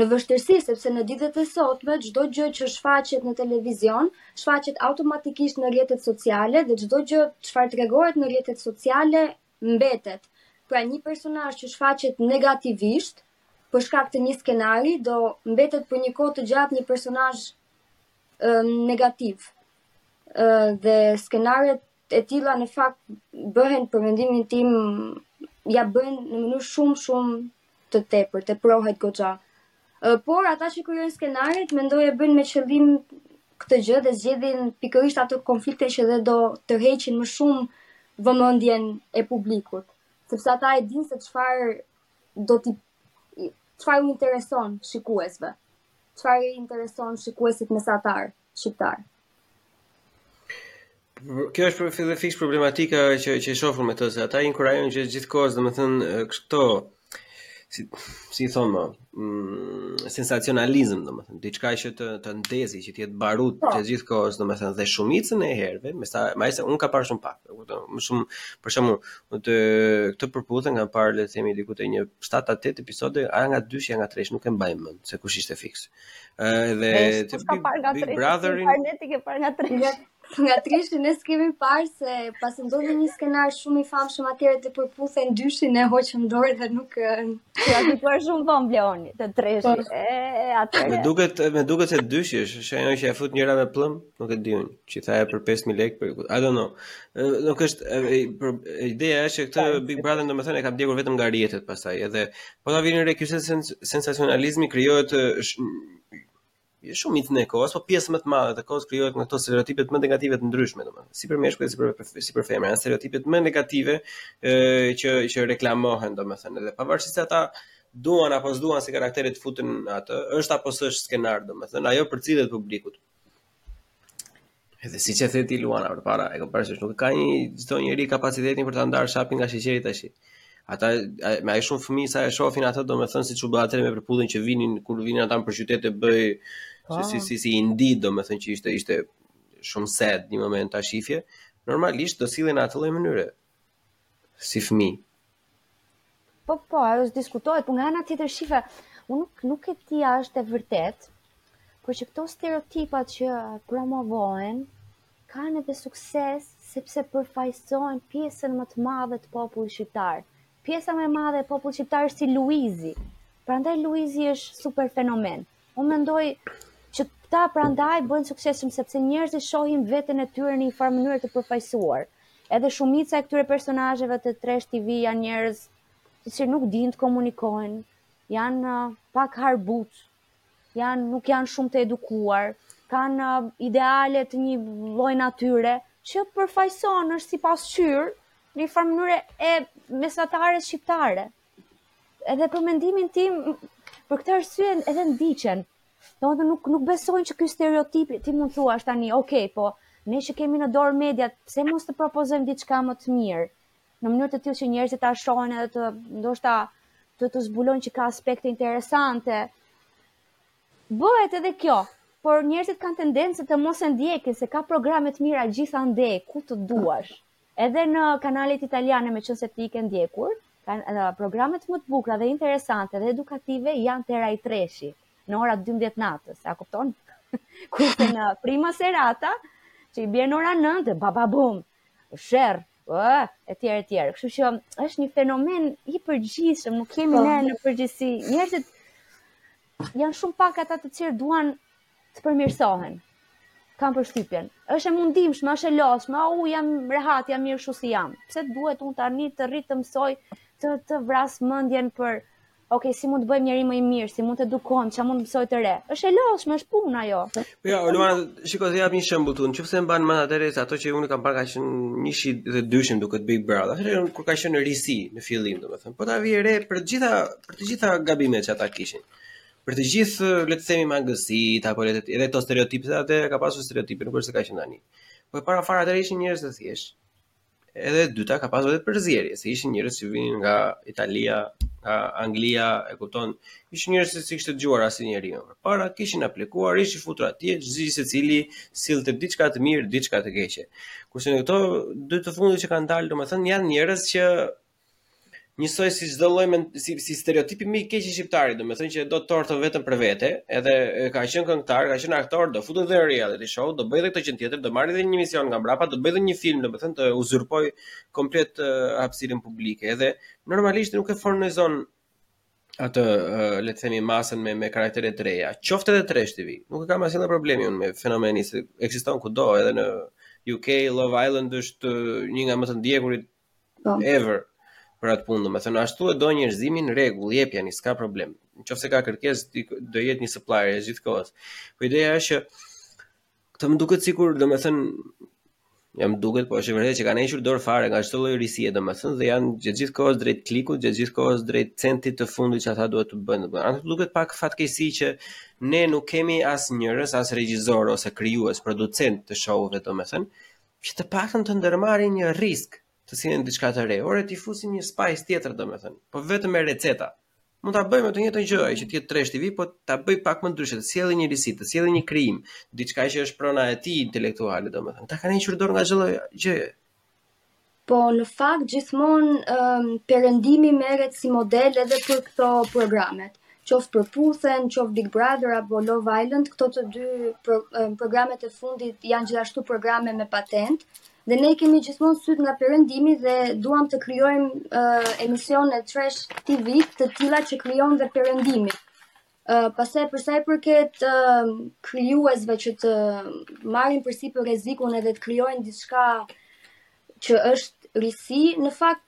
Në vështirësi sepse në ditët e sotme çdo gjë që shfaqet në televizion, shfaqet automatikisht në rrjetet sociale dhe çdo gjë çfarë tregohet në rrjetet sociale mbetet. Pra një personazh që shfaqet negativisht për shkak të një skenari do mbetet për një kohë të gjatë një personazh negativ. Ë dhe skenaret e tilla në fakt bëhen për mendimin tim i bëjnë në mënyrë shumë shumë të tepër, teprohet goxha. Por ata që krijojnë skenaret mendoj e bëjnë me qëllim këtë gjë dhe zgjedhin pikërisht ato konflikte që dhe do tërheqin më shumë vëmendjen e publikut, sepse ata e dinë se çfarë do t'i çfarë u intereson shikuesve, çfarë i intereson shikuesit mesatar. shqiptar. Kjo është fiks problematika që që shohim me to se ata inkurajojnë që gjithkohë, domethënë këto si si thonë, mm, sensacionalizëm domethënë, diçka që të të ndezi, që të jetë barut po. të gjithë kohës domethënë dhe shumicën e herëve, me sa më se unë kam parë shumë pak, e kupton, më shumë për shembull, unë te këtë Përputhen kam parë le të themi diku te një 7-8 episode, a nga dyshja nga treshi nuk e mbaj mend se kush ishte fiks. Edhe ti ke parë nga Big Brotherin. Aha ti ke parë nga treshi. Nga treshi ne s'kemi parë se pasi ndodhi një skenar shumë i famshëm atje te Përputhen dyshi e hoqëm dorë dhe nuk ti aty po shumë von Bleoni te treshi. Po. E atë. Me duket me duket se dyshi është, është ajo që e fut njëra me plumb, nuk e di unë, që tha për 5000 lekë për I don't know. Nuk është ideja është që këtë Big Brother domethënë e kam ndjekur vetëm nga rrjetet pastaj edhe Po ta vini re ky sensacionalizmi krijohet jo shumë e tërë kohës, po pjesë më të madhe të kohës krijohet nga këto stereotipet më negative të ndryshme, domethënë, si për meshkujt si për si për femrat, janë stereotipet më negative ë që që reklamohen domethënë, edhe pavarësisht se ata duan apo s'duan se karakteret futen atë, është apo s'është skenar domethënë, ajo përcillet publikut. Edhe siç e the ti Luana përpara, e kupton që nuk ka një çdo njeri kapacitetin për ta ndarë shapin nga sheqeri tashi. Atë ama aq shumë fëmijë sa e shohin atë, domethënë siç u bë atëherë me Përputhen që vinin kur vinin ata për qytet e bënin po. si si si indi, domethënë që ishte ishte shumë sad një moment ta shifje. Normalisht do sillen në atë lloj mënyre. si fëmijë. Po, po, ajo s'diskutohet, po nga ana tjetër shife, unë nuk, nuk e di a është e vërtet, por që këto stereotipat që promovohen, kanë edhe sukses sepse përfaqësojnë pjesën më të madhe të popullit shqiptar. Pjesa më e madhe e popullit shqiptar është si Luizi. Prandaj Luizi është super fenomen. Unë mendoj që këta prandaj bëhen të suksesshëm sepse njerëzit shohin veten e tyre në një farë mënyre të përfaqësuar. Edhe shumica e këtyre personazheve të Trash TV janë njerëz të cilët nuk dinë të komunikojnë, janë uh, pak harbut, janë nuk janë shumë të edukuar, kanë uh, ideale të një lloj natyre që përfaqëson është si pasqyrë në një farë mënyre e mesatares shqiptare. edhe për mendimin tim, për këtë arsye edhe ndiqen. Domethënë nuk nuk besoj që ky stereotip ti mund thuash tani, ok, po ne që kemi në dorë mediat, pse mos të propozojmë diçka më të mirë? Në mënyrë të tillë që njerëzit ta shohin edhe të ndoshta të të zbulojnë që ka aspekte interesante. Bëhet edhe kjo, por njerëzit kanë tendencë të mos e ndjekin se ka programe të mira gjithandej, ku të duash. Edhe në kanalet italiane, meqënëse ti i ke ndjekur, programet më të bukura dhe interesante dhe edukative janë te Rai Treshi, në ora 12 natës, a kupton? Kurse në prima serata, që i bje në ora 9 dhe baba bum, sherr, e tjerë, e tjerë. Kështu që është një fenomen i përgjithshëm, nuk jemi po. ne në përgjithësi. Njerëzit janë shumë pak ata të cilët duan të përmirësohen. Kam përshtypjen. Është e mundimshme, është e lodhshme, a unë jam rehat, jam mirë kështu si jam. Pse duhet unë tani të rri të mësoj të të vras mendjen për Ok, si mund të bëhem njeri më i mirë, si mund të edukohem, çfarë mund të mësoj të re. Është e lodhshme, është punë ajo. Jo, ja, Luana, shiko të të jap një shembull tu. Nëse mban mend atëherë se ato që unë kam parë ka qenë njëshi dhe dyshi më duket te Big Brother. Atëherë kur ka qenë risi në fillim, domethënë, po ta vi re për të gjitha për të gjitha gabimet që ata kishin. për të gjithë le të themi mangësit apo le të edhe këto stereotipe se ato ka pasur stereotipe nuk është se ka qenë tani. Po e para fare ata ishin njerëz të thjeshtë. Edhe e dyta ka pasur edhe përzierje, se ishin njerëz që vinin nga Italia, nga Anglia, e kupton, ishin njerëz që s'i kishte dëgjuar asnjeri më para kishin aplikuar, ishin futur atje, çdo secili sillte diçka të mirë, diçka të keqe. Kurse në këto dy të fundit që kanë dalë, domethënë janë njerëz që njësoj si çdo lloj si, si stereotipi më i keq i shqiptarit, domethënë që e do tortën vetëm për vete, edhe ka qenë këngëtar, ka qenë aktor, do futet në reality show, do bëjë edhe këtë gjë tjetër, do marrë edhe një emision nga mbrapa, do bëjë edhe një film, domethënë të uzurpojë komplet uh, hapësirën publike. Edhe normalisht nuk e fornizon atë uh, le të themi masën me me karaktere të reja. Qoftë edhe trash TV. Nuk e kam as një problemin unë me fenomenin se ekziston kudo edhe në UK Love Island është uh, një nga më të ndjekurit Po. Ever për atë punë, domethënë, ashtu e do njerëzimi në rregull, jepjani, s'ka problem. Nëse ka kërkesë, do jetë një supply gjithë kohës. Po ideja është që këtu më duket sikur, domethënë, jo më duket, po është vërtet që kanë hequr dorë fare nga çdo lloj risie, domethënë, dhe janë gjithë gjithë kohës drejt klikut, gjithë gjithë kohës drejt centit të fundit që ata duhet të bëjnë. Dhe më duket pak fatkeqësi që ne nuk kemi as njerëz, as regjisorë ose krijues, producentë të show-ve, domethënë, që të paktën të ndërmarrin një risk, të sillin diçka të re, ore t'i fusin një spice tjetër domethënë, po vetëm me receta. Mund ta bëjë të njëjtën gjë, ai që të jetë trash TV, po ta bëjë pak më ndryshe, të sjellë një risi, të sjellë një krijim, diçka që është prona e tij intelektuale, domethënë. Ata kanë hequr dorë nga çdo gjë. Po në fakt gjithmonë um, perëndimi merret si model edhe për këto programet. qoftë Përputhen, qoftë Big Brother apo Love Island, këto të dy pro, programet e fundit janë gjithashtu programe me patentë dhe ne kemi gjithmonë sytë nga perëndimi dhe duam të krijojmë uh, emisione trash TV të tilla që krijon dhe perëndimi. Uh, pastaj për sa i përket uh, krijuesve që të marrin përsipër rrezikun edhe të krijojnë diçka që është risi, në fakt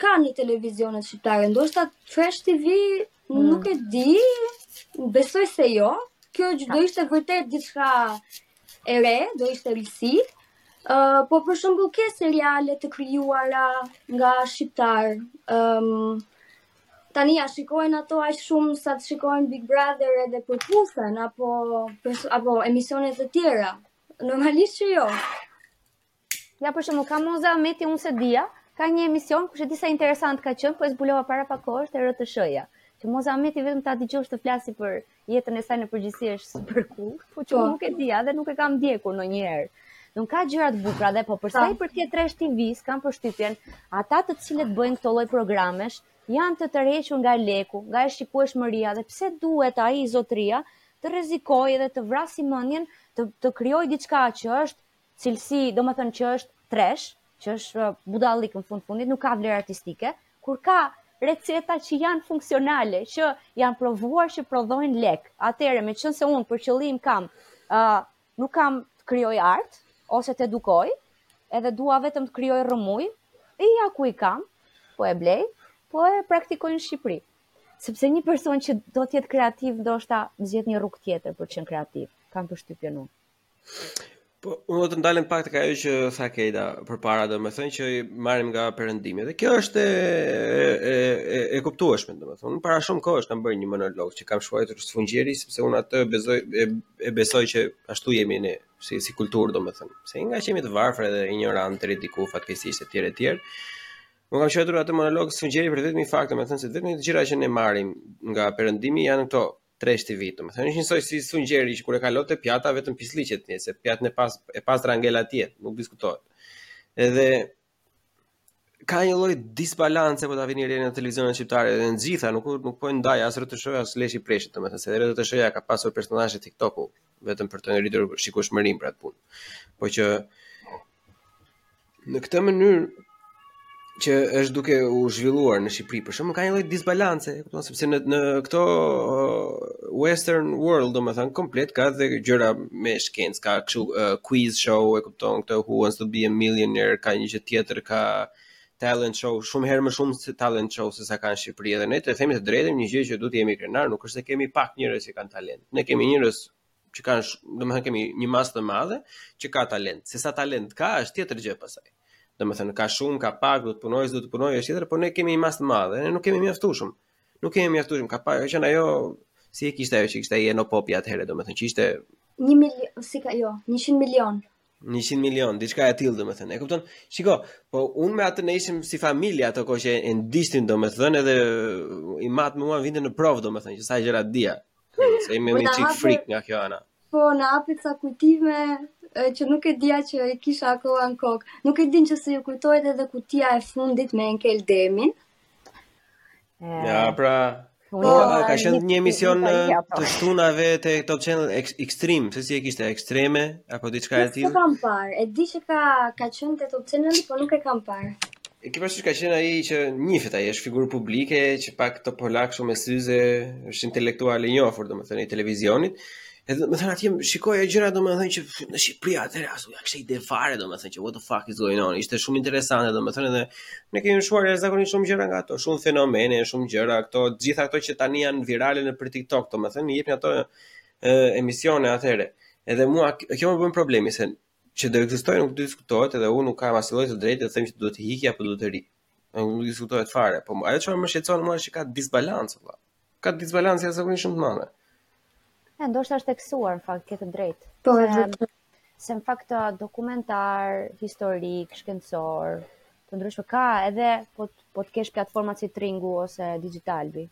Ka në televizionet shqiptare, ndoshta trash TV mm. nuk e di, besoj se jo. Kjo do ishte vërtet diçka e re, do ishte risi. Uh, po për shembull ke seriale të krijuara nga shqiptarë. Ëm um, tani a shikohen ato aq shumë sa të shikohen Big Brother edhe Përputhen apo apo emisione të tjera. Normalisht që jo. Ja për shembull, ka Moza Ameti, unë se dija, ka një emision, kush e di sa interesant ka qenë, po e zbulova para pak kohësh te rtsh Që Moza Ameti vetëm ta dëgjosh të flasi për jetën e saj në përgjithësi është super cool, po që po. nuk e dija dhe nuk e kam ndjekur ndonjëherë. Ka gjëra të bukura dhe po për sa i përket Trash TV-s kam përshtypjen, ata të cilët bëjnë këto lloj programesh janë të tërhequr nga leku, nga shikueshmëria dhe pse duhet ai zotria të rrezikojë dhe të vrasi mendjen të të krijojë diçka që është Cilësi, domethënë që është trash, që është budallallëk në fund fundit, nuk ka vlerë artistike, kur ka receta që janë funksionale, që janë provuar që prodhojnë lek. Atëherë, meqenëse unë për qëllim kam, uh, nuk kam të krijoj art, ose të edukoj, edhe dua vetëm të krijoj rrëmujë, ja ku i kam, po e blej, po e praktikoj në Shqipëri. Sepse një person që do të jetë kreativ, ndoshta zgjedh një rrugë tjetër për të qenë kreativ. Kam përshtypjen unë. Po, unë do të ndalem pak tek ajo që tha Kejda përpara, domethënë që marrim nga perëndimi. Dhe kjo është e e e, e kuptueshme, domethënë. Unë para shumë kohësh kam bërë një monolog që kam shkruar te Sfungjeri sepse unë atë besoj e, e besoj që ashtu jemi ne si si kulturë domethënë. Se ngaqë jemi të varfër edhe injorantë deri diku fatkeqësisht etj etj. Unë kam shkruar atë monolog Sfungjeri për vetëm një fakt, domethënë se të vetmet gjëra që ne marrim nga perëndimi janë këto Trash TV-të, domethënë është njësoj si sfungjeri që kur e kalon te pjata vetëm pislliqet nxë, se pjata e pas e pastra ngel atje, nuk diskutohet. Edhe ka një lloj disbalance po ta vini re në televizionin shqiptar edhe në të gjitha, nuk nuk po ndaj as RTSH-ja as leshi preshi, domethënë se edhe RTSH-ja ka pasur personazhe TikToku vetëm për të ngritur shikueshmërinë për atë punë. Po që Në këtë mënyrë që është duke u zhvilluar në Shqipëri për shembull ka një lloj disbalance, e kupton sepse në në këto uh, western world, domethënë komplet ka dhe gjëra me shkencë, ka kështu uh, quiz show, e kupton këto Who Wants to be a Millionaire, ka një gjë tjetër, ka talent show, shumë herë më shumë se talent show se sa kanë në Shqipëri edhe ne të themi të drejtën një gjë që duhet të jemi krenar, nuk është se kemi pak njerëz që kanë talent. Ne kemi njerëz që kanë, domethënë kemi një masë të madhe që ka talent. Se sa talent ka është tjetër gjë pasaj. Domethënë ka shumë, ka pak, do të punojë, do të punojë është tjetër, por ne kemi një masë të madhe, ne nuk kemi mjaftueshëm. Nuk kemi mjaftueshëm, ka pak, është ajo si e kishte ajo që kishte ai Eno Popi atëherë, domethënë që ishte 1 milion, s'ishte jo, 100 milion. 100 milion, diçka e tillë domethënë. E kupton? Shiko, po unë me atë ne ishim si familje ato kohë që e ndiqnim domethënë edhe im atë me mua vinte në provë domethënë që sa gjëra dija. Se me një çikë frikë nga kjo ana. Po, na hapi ca kujtime që nuk e dija që i kisha akoma në kokë. Nuk e din nëse ju kujtohet edhe kutia e fundit me Enkel Demin. Ja, pra, Po, po ka qenë një emision të shtunave te Top Channel Extreme, se si e kishte ekstreme apo diçka e tillë. Nuk e kam parë. E di që ka ka qenë te Top Channel, por nuk e kam parë. E ke parasysh ka qenë ai që njihet ai, është figurë publike që pak topolak shumë me syze, është intelektual i njohur domethënë i televizionit. Edhe domethënë atje shikoja gjëra domethënë që në Shqipëri atëherë as s'ia kishte idenë fare domethënë që what the fuck is going on. Ishte shumë interesante domethënë edhe ne kemi mësuar jashtëzakonisht shumë gjëra nga ato, shumë fenomene, shumë gjëra këto, të gjitha ato që tani janë virale nëpër TikTok domethënë i jepnin ato e, emisione atëherë. Edhe mua kjo më bën problem se që do ekzistojë nuk diskutohet edhe unë nuk kam asnjë lloj të drejtë të them që duhet të ikë apo duhet të rrijë. Nuk diskutohet fare, po ajo çfarë më shqetëson mua është që ka disbalancë vëlla. Ka disbalancë jashtëzakonisht shumë të madhe. Ja, ndoshta është theksuar në fakt këtë drejtë. Po, se, se në fakt dokumentarë, historikë, shkencorë, të ndryshme ka edhe po po të kesh platforma si Tringu ose Digitalbi.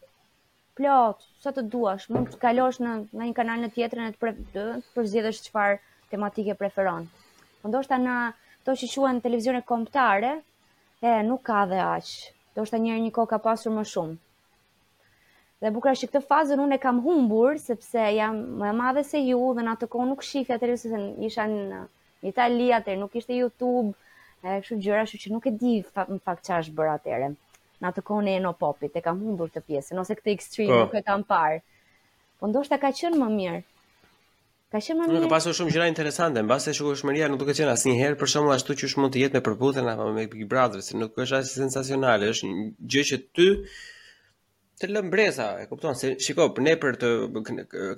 plot, sa të duash, mund të kalosh në nga një kanal në tjetrin e të, pre, të përzgjedhësh çfarë tematike preferon. Po ndoshta në ato që quhen televizione kombëtare, e nuk ka dhe aq. Ndoshta njëri një kohë ka pasur më shumë. Dhe e bukura që këtë fazën unë e kam humbur sepse jam më e madhe se ju dhe në atë kohë nuk shifja atëherë se isha në Itali atëherë nuk ishte YouTube, e kështu gjëra, kështu që nuk e di në fakt çfarë është bërë atëherë. Në atë kohën e Eno Popit, e kam humbur atë pjesën, ose këtë Extreme, po. nuk e kam parë. Po ndoshta ka qenë më mirë. Ka qenë më mirë. Ka pasur shumë gjëra interesante, mbase shikueshmëria nuk do ketë qenë asnjëherë për shembull ashtu siç mund të jetë me Përputhen apo me Big Brother, se nuk është aq sensacionale, është një gjë që ty të lë mbresa, e kupton? Se shiko, për ne për të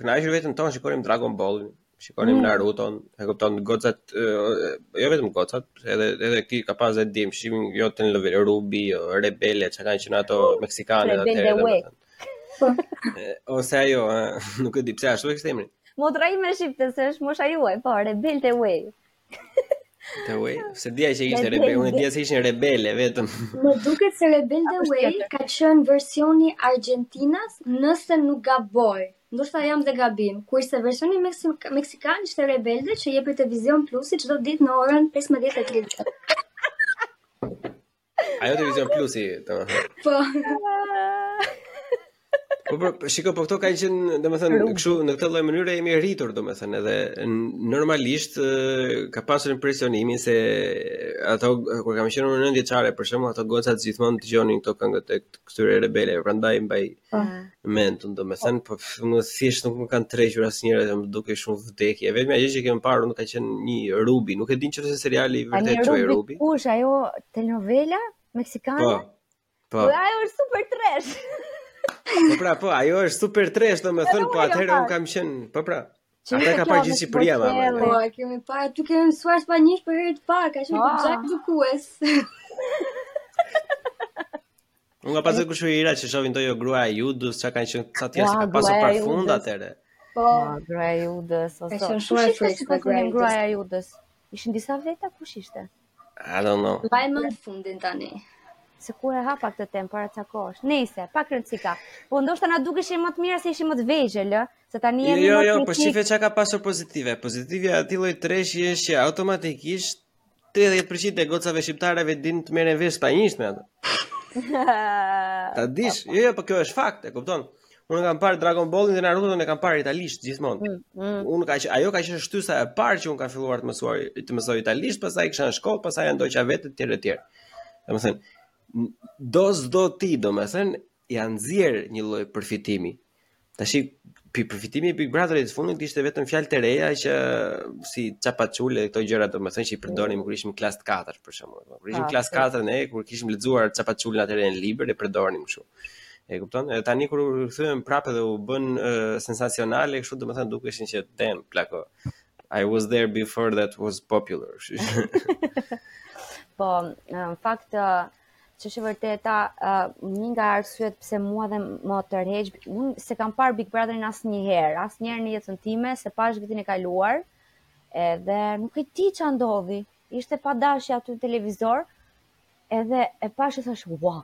kënaqur veten tonë shikonim Dragon Ball, shikonim Naruton, e kupton gocat, jo vetëm gocat, edhe edhe ky ka pas edhe djem, shihnim jo telenovela Rubi, jo, Rebele, çka kanë qenë ato meksikane atë. Rebele Ose ajo, nuk e di pse ashtu e kishte emrin. Motra ime shihte se është mosha juaj, po, Rebelde Way. The Way, s'e dija që ishte rebel, unë dija se ishin rebele vetëm. Më duket se Rebelde Way ka qenë versioni argjentinas, nëse nuk gaboj. Ndoshta jam dhe gabim, kurse versioni meksikan ishte Rebelde që jepej te Vizion Plusi çdo ditë në orën 15:30. Ajo te Vizion Plusi, domethënë. Po. Po, po, po shiko, po këto kanë qenë, domethënë, kështu, në këtë lloj mënyre jemi rritur, domethënë, edhe normalisht ka pasur impresionim se ato, kur kam qenë në nëntëvjeçare, për shembull, ato gocat gjithmonë dëgjonin këto këngët e këtyre rebele, prandaj, mbaj, mbaj, Po. Mend unë, domethënë, po mua thjesht nuk më kanë tërhequr asnjëra dhe më dukej shumë vdekje. E vetëmja gjë që kemi parë, nuk ka qenë një Rubi, nuk e di çfarë, se seriali vërtet quhej Rubi. Po, kush, ajo telenovela meksikane? Po, po. Po, ajo është super tresh. Po pra, po, ajo është super tresh, domethënë, po atëherë unë kam qenë, po pra. Që Atë e ka parë gjithë Shqipëria, ma më. Po, e kemi parë, aty kemi mësuar spanjisht për herë të parë, ka qenë ah. gjakë dukues. Unë kam pasë kushërira që shihnin atë Gruaja e Judës, çka kanë qenë ca të tjera, ka pasur pafund atëherë. Po, Gruaja e Judës, ose. Është shumë e frikshme Gruaja e Judës. e Judës. Ishin disa veta kush ishte? I don't know. Mbaj mend fundin tani. Seç e hapa këtë temë para ca kohësh. Nejse, pa rëndësi. Po ndoshta na dukeshin më të mira se ishim më të vegjël, ë? Se tani jemi jo, jo, më Jo, jo, po shife çka ka pasur pozitive. Pozitivja e atij lloj treshi është që automatikisht 30% e gocave shqiptare dinë të merren vesh spanjisht me atë. Ta dish, jo, jo, po kjo është fakt, e kupton? Unë kam parë Dragon Ballin dhe Naruto-n e kam parë italisht gjithmonë. Mm, mm. Unë ka që ajo ka qenë shtysa e parë që unë kam filluar të mësoj të mësoj italisht, pastaj e kisha në shkollë, pastaj ja ndoqa vetë etj etj. Domethënë, do s'do ti, domethënë, ia nxjerr një lloj përfitimi. Tashi përfitimi i Big Brotherit të fundit ishte vetëm fjalë të reja që si çapaçul e këto gjëra domethënë që i përdonim kur ishim klasë 4 për shembull. Kur ishim ah, klasë 4 ne kur kishim lexuar Çapaçulin atëherë në libër e përdornim kështu. E kupton? E tani kur u kthyem prapë dhe u bënë e, sensacionale kështu domethënë dukeshin që të them plako. I was there before that was popular. po, në fakt Ç'është e vërteta, një nga arsyet pse mua dhe më tërheq, unë s'e kam parë Big Brotherin asnjëherë, asnjëherë në jetën time, seç e pashë vitin e kaluar, edhe nuk e di ça ndodhi, ishte pa dashje aty në televizor, edhe e pashë e thashë, ua,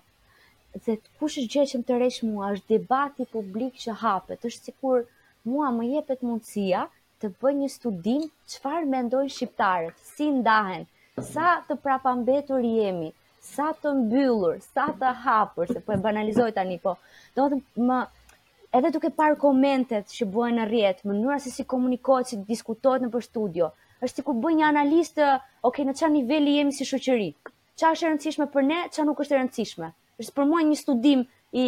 dhe kush është gjëja që më tërheq mua, është debati publik që hapet, është sikur mua më jepet mundësia të bëjë një studim çfarë mendojnë shqiptarët, si ndahen, sa të prapambetur jemi, sa të mbyllur, sa të hapur, se po e banalizoj tani, po domethënë edhe duke parë komentet që bëhen në rrjet, mënyra se si komunikohet, si diskutohet nëpër studio, është sikur bën një analizë të, ok, në çfarë niveli jemi si shoqëri. Çfarë është e rëndësishme për ne, çfarë nuk është e rëndësishme. Është për mua një studim i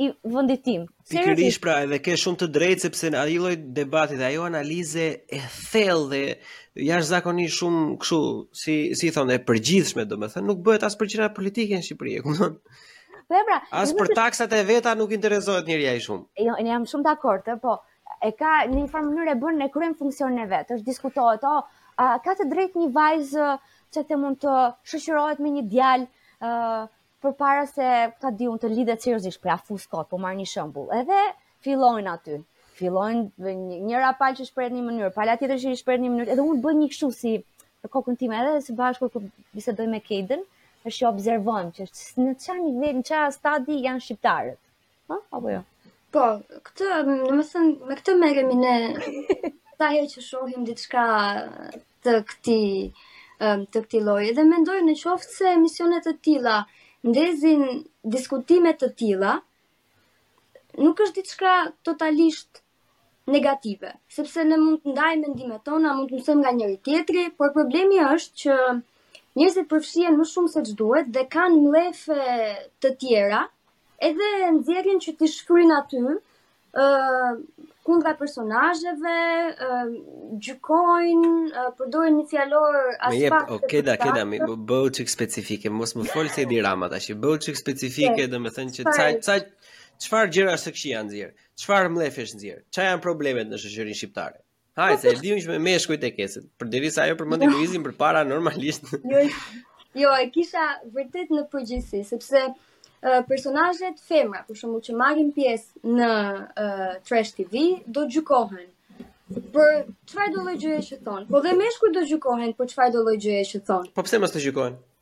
i vendit tim. Pikërisht pra, edhe ke shumë të drejtë sepse në ai lloj debati dhe ajo analize e thellë dhe jashtëzakonisht shumë kështu, si si thonë, e përgjithshme, domethënë nuk bëhet as për gjëra politike në Shqipëri, e kupton? Po pra, as për taksat e veta nuk interesohet njeri aq shumë. Jo, unë jam shumë dakord, po e ka në një farë mënyrë e bën, e kryen funksionin e vet. Është diskutohet, oh, a ka të drejtë një vajzë që të mund të shoqërohet me një djalë, ë, uh, përpara se ku di unë të lidhet seriozisht po ia fus kot, po marr një shembull, edhe fillojnë aty, fillojnë njëra palë që shprehet në një mënyrë, pala tjetër që shprehet në një mënyrë, edhe unë bëj një kështu si në kokën time, edhe së bashku kur bisedoj me Kejdën, është që observojmë që në ça niveli, në ça stadi janë shqiptarët, Ha? Apo jo? Po, këtë, domethënë, me këto merremi ne sa herë që shohim diçka të këtij, të këtij lloji. Edhe mendoj në qoftë se emisione të tilla, ndezin diskutime të tilla, nuk është diçka totalisht negative, sepse ne mund të ndajmë mendimet tona, mund të mësojmë nga njëri-tjetri, por problemi është që njerëzit përfshihen më shumë se ç'duhet dhe kanë mllefe të tjera, edhe nxjerrin që t'i shfryjnë aty, ë uh, kundra personazheve, uh, gjykojnë, uh, përdorin një fjalor aspak. Okej, okay, dale, m'u bëj çik specifike, mos më fol si Edi Rama tashi, bëhu çik specifike, domethënë që ca ca çfarë gjërash të këqija nxjerr. Çfarë mllefesh nxjerr? Ça janë problemet në shoqërinë shqiptare? Hajde, se e di unë që me meshkujt e ke ti, përderisa ajo përmendi jo. Luizin përpara normalisht. Jo, jo, e kisha vërtet në përgjithësi, sepse uh, personazhet femra, për shembull që marrin pjesë në uh, Trash TV, do gjykohen për çfarëdo lloj gjëje që thonë. Po dhe meshkujt do gjykohen për çfarëdo lloj gjëje që thonë. Po pse mos të gjykohen?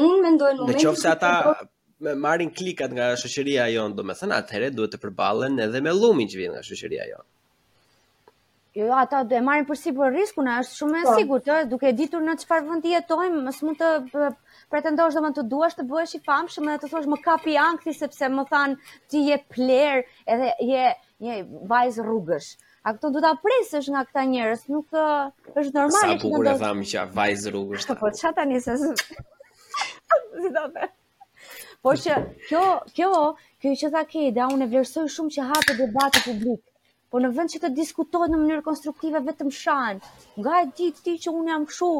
Unë mendoj në momentin... Në qoftë se ata i marrin klikat nga shoqëria jonë, domethënë, atëhere duhet të përballen edhe me llumin që vjen nga shoqëria jonë. Jo, jo, ata do e marrin përsipër riskun, është shumë e po. sigurt, duke ditur në çfarë vendi jetojmë, mos mund të pretendosh domethënë të duash të bëhesh i famshëm dhe të thosh më kapi ankthi, sepse më thanë ti je plehrë edhe je, je vajzë rrugësh. Uh, A këto do t'i presësh nga këta njerëz, nuk është normale që të bukur e tham që vajzë rrugësh. Po ça tani se si do të. Po që kjo, kjo, kjo që tha Keda, unë e vlerësoj shumë që hape debatin publik. Po në vend që të diskutohet në mënyrë konstruktive vetëm shan. Nga e di ti që unë jam kështu,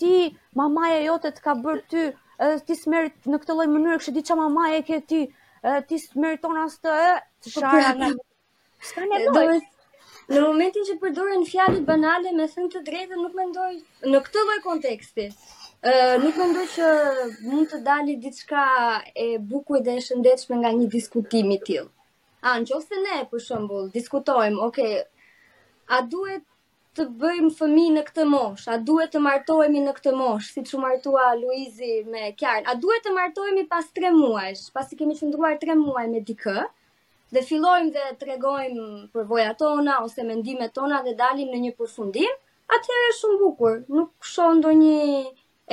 ti mamaja jote të ka bërë ty, edhe ti s'merit në këtë lloj mënyrë, kështu di ça mamaja e ke ti, ti s'meriton as të, të po, shara nga Ska në lojë. Në momentin që përdoren fjalët banale, me thënë të drejtën nuk mendoj në këtë lloj konteksti. Ë uh, nuk mendoj që mund të dali diçka e bukur dhe e shëndetshme nga një diskutim i tillë. A në qoftë se ne për shembull diskutojmë, ok, a duhet të bëjmë fëmijë në këtë moshë, a duhet të martohemi në këtë moshë, siç u martua Luizi me Kiarën, a duhet të martohemi pas tre muajsh, pasi kemi qëndruar tre muaj me dikë, dhe fillojmë dhe tregojmë përvojat tona ose mendimet tona dhe dalim në një përfundim, atëherë është shumë bukur. Nuk shoh ndonjë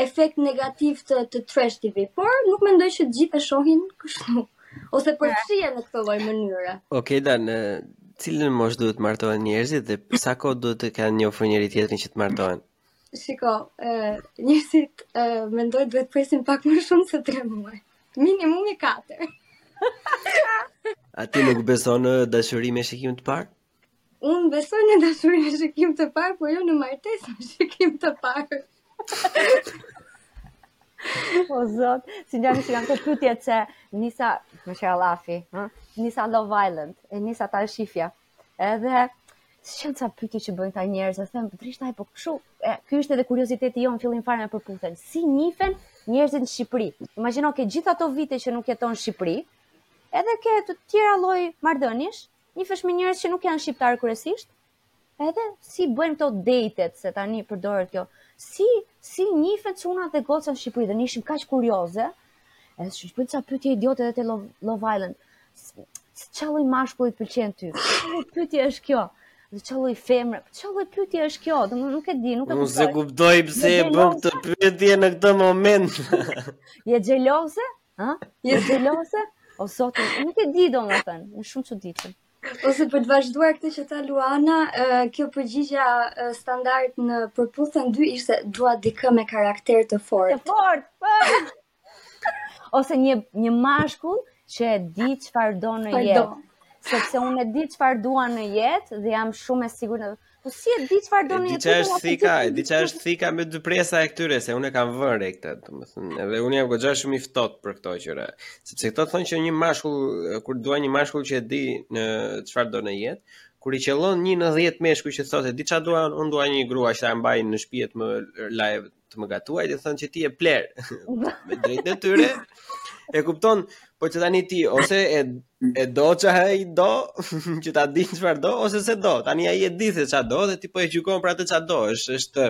efekt negativ të të trash TV, por nuk mendoj që të gjithë e shohin kështu ose përfshihen në këtë lloj mënyre. Okej, Dan, në cilën moshë duhet të martohen njerëzit dhe sa kohë duhet të kanë njohur njëri-tjetrin që të martohen? Shiko, njerëzit mendoj duhet presin pak më shumë se 3 muaj. Minimumi 4. A ti nuk beson në dashuri me shikim të parë? Unë besoj në dashuri me shikim të parë, por jo në martesë me shikim të parë. o zot, si janë si janë këto pytje që nisa, meqë ra llafi, nisa Love Island, e nisa ta shifja. Edhe ç'janë ca pyetje që bëjnë kta njerëz, e them drejt apo kshu. Ky ishte edhe kurioziteti jonë në fillim fare me Përputhen. Si njifen njerëzit në Shqipëri? Imagjino ke gjithë ato vite që nuk jeton në Shqipëri, edhe ke të tjera lloj marrëdhëniesh, njifesh me njerëz që nuk janë shqiptarë kryesisht, edhe si bëhen këto dejtet, se tani përdoret kjo, si, si njifen çunat dhe gocat në Shqipëri, dhe ne ishim kaq kurioze, Edhe shumë shpesh ca pytje idiote dhe te Love Island. Ça lloj mashkulli të pëlqen ty? Ça lloj pytje është kjo? Dhe ça lloj femre? Ça lloj pytje është kjo? Dhe më nuk e di, nuk e kuptoj. Unë s'e kuptoj pse e bën këtë pytje në këtë moment. Je xheloze? Je xheloze? O zot, nuk e di domethënë. Në shumë që ditëm. Ose për të vazhduar këtë që tha Luana, kjo përgjigja standarde në Përputhen dy ishte dua dikë me karakter të fortë. Të fortë. Po. Ose një një mashkull që e di çfarë do në jetë. Sepse unë e di çfarë dua në jetë dhe jam shumë e sigurt Po si e di çfarë është një tjetër apo thika, e di çfarë është thika me dy presa e këtyre se unë kam vënë re këtë, domethënë, edhe unë jam goxha shumë i ftohtë për këto gjëra, sepse këto thonë që një mashkull kur dua një mashkull që e din çfarë do në jetë, kur i qellon një në 10 meshkuj që thotë di çfarë dua, unë dua një grua që ta mbaj në shtëpi të më lajë të më gatuaj ti thonë që ti je player me drejt e tyre e kupton po që tani ti ose e, e do ça ai do që ta dinë ça do ose s'e do tani ai e di se ça do dhe ti po e gjykon për ato ça do është është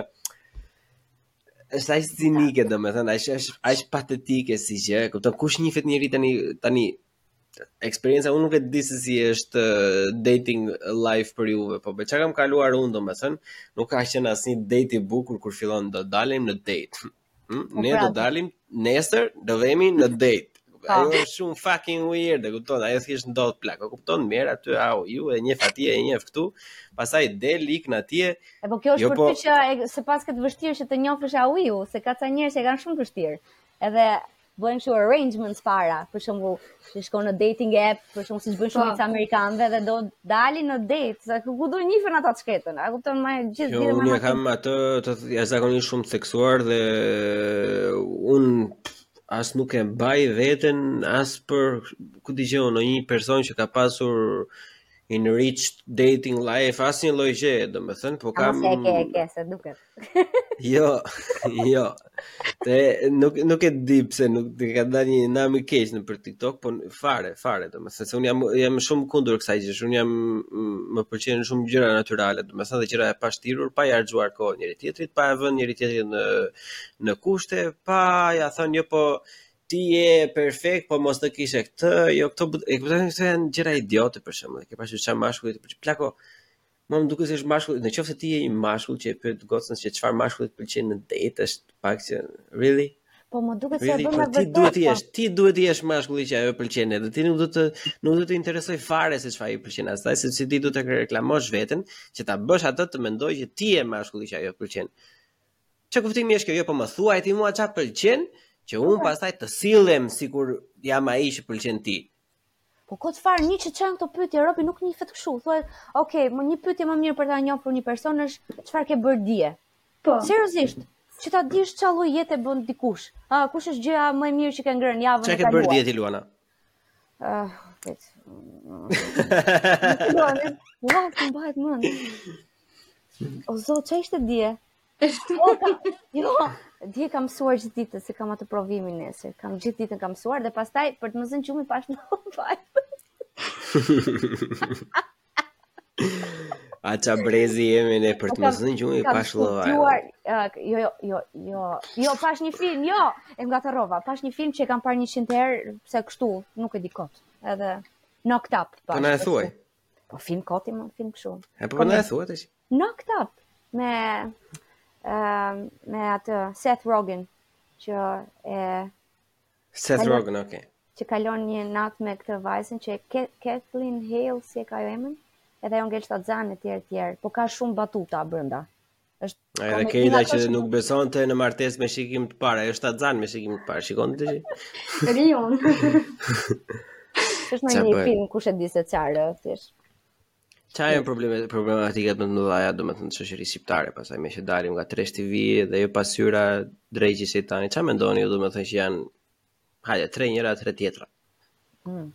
është aq cinike domethënë aq është patetike saqë e kupton kush njifet njëri tani tani eksperienca unë nuk e di se si është eh, dating life për juve, po me ça kam kaluar unë domethën, nuk ka qenë asnjë date i bukur kur fillon do dalim në date. Hm? Ne do dalim nesër, do vemi në date. Pa. Ajo është shumë fucking weird, e kupton? Ai thjesht ndodh plak. E kupton mirë aty ai, ti e njeh atje, e njeh këtu. Pastaj del ikën atje. E po kjo është jo, për po... ty që e, s'e paske të vështirë që të njohësh au ju, se ka ca njerëz që kanë shumë vështirë. Edhe bëjnë kështu arrangements para, për shembull, si shkon në dating app, për shembull, siç bëjnë shumica po. amerikanëve dhe do dalin në date, se ku do njifen ata të shkretët, a kupton më gjithë jo, ditën. Unë kam atë të jam zakonisht shumë i seksuar dhe un as nuk e mbaj veten as për kushedi gjë, unë një person që ka pasur enriched dating life asnjë lloj gjëje, domethënë, po kam Ase e ke, e ke, se duket. jo, jo. Te nuk nuk e di pse më ka dalë një nam i keq nëpër TikTok, po fare, fare, domethënë se un jam jam shumë kundër kësaj gjëje, un jam më pëlqejnë shumë gjëra natyrale, domethënë dhe gjëra të pashtirura, pa i harxuar kohë njëri tjetrit, pa e vënë njëri tjetrin në në kushte, pa ja thënë jo po ti ishe perfekt, po mos të kishe këtë, jo këto e kupton se këto janë gjëra idiote për shembull, ke pasur çfarë mashkulli të pëlqen. Mua më duket se është mashkull, në qoftë se ti je një mashkull që e pyet gocën se çfarë mashkulli të pëlqen në date, është pak si really. Po më duket really, se e bën me vërtet. Ti duhet të po. jesh, ti duhet të jesh mashkulli që ajo pëlqen edhe ti nuk duhet nuk duhet të interesojë fare se çfarë i pëlqen asaj, sepse ti duhet të reklamosh veten që ta bësh atë të mendojë që ti je mashkulli që ajo pëlqen. Ça kuptimi është kjo? Jo po më thuaj ti mua çfarë pëlqen që un po. pastaj të sillem sikur jam ai që pëlqen ti. Po kot fare, një ça janë këto pyetje robi nuk njifet kështu. Thuaj, ok, më një pyetje më mirë për ta njohur një person është çfarë ke bërë dje. Po. Seriozisht, që ta dish ça lloj jete bën dikush. Ha, kush është gjëja më e mirë që ke ngrënë javën e kaluar? Ça ke bërë dje ti Luana? Ah, vet. Luana, ua, të mbahet mend. O zot, ça ishte dje? Dje kam mësuar gjithë ditën se kam atë provimin nesër. Kam gjithë ditën kam mësuar dhe pastaj për të më zënë gjumi pashë një. Ah ça brezi jemi ne për të më zënë gjumi pashë Love Island. jo, jo, jo, jo, jo, pashë një film, jo, e ngatërrova, pashë një film që e kam parë njëqind herë, se kështu, nuk e di kot, edhe Knocked Up. Po na e thuaj. Po film koti, një film kështu. E po na e thuaj atë që? Knocked Up me uh, me atë Seth Rogen që e Seth kalon, Rogen, okay. Që kalon një natë me këtë vajzën që e Kathleen Hale si e ka ajo emrin, edhe ajo ngel shtatzënë etj etj, po ka shumë batuta brenda. Është Ai dhe Kejda që nuk besonte në martesë me shikim të parë, ajo shtatzënë me shikim të parë, shikon ti. Rion. Është një film kush e di se çfarë është. Ça janë problemet, problematikat më të mëdhaja, domethënë, të shoqërisë shqiptare, pastaj meqë dalim nga Trash TV dhe jo pasqyra drejt se tani, ça mendoni ju, domethënë, që janë, hajde, tre njëra, tre tjetra. Mm.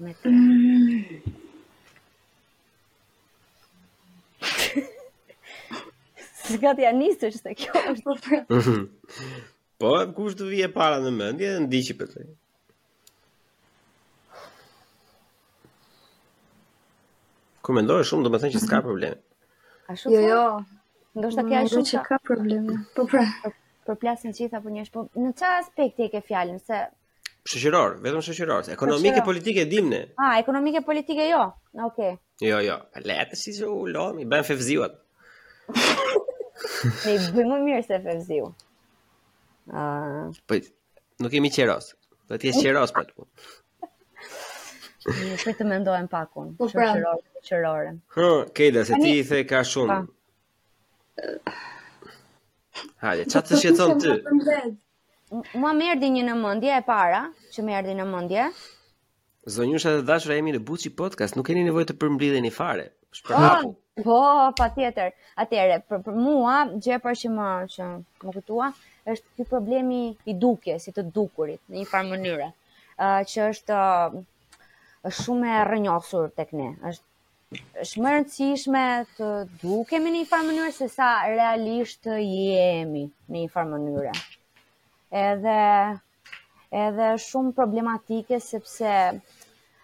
Me të... S'ka, të ja nisë se kjo është e ftuar. Po, kush të vjen e para në mendje, ndiqi për të. Kur mendoj shumë, do të thënë që s'ka problem. A shumë? Jo, jo. Ndoshta kjo është që ka problem. Po pra, përplasin gjithë apo njësh, po në çfarë aspekti e ke fjalën se shoqëror, vetëm shoqëror, ekonomike politike dim ne. Ah, ekonomike politike jo. Na okay. Jo, jo. Le t'ia lëmë, i bën Fevziu ato. Ne bëjmë më mirë se Fevziu. Ah. Uh... Po Nuk jemi qeros. Do të jesh qeros për të. Prit të mendohem pak unë. Po pra. Shoqërore. Hë, Kejda, se ti the ka shumë. Po. Hajde, ça të shqetëson ty? Mua më erdhi një në mendje e para, që më erdhi në mendje, Zonjusha të dashura jemi në Buçi Podcast, nuk keni nevojë të përmblidheni fare. Shprehu. Po, po, patjetër. Atëherë, për, për mua gjëja e parë që më që më kujtua është ky problemi i dukjes, i të dukurit në një farë mënyre, ë uh, që është uh, është shumë e rrënjosur tek ne. Është është më e rëndësishme të dukemi në një farë mënyrë se sa realisht të jemi në një farë mënyrë. Edhe Edhe është shumë problematike sepse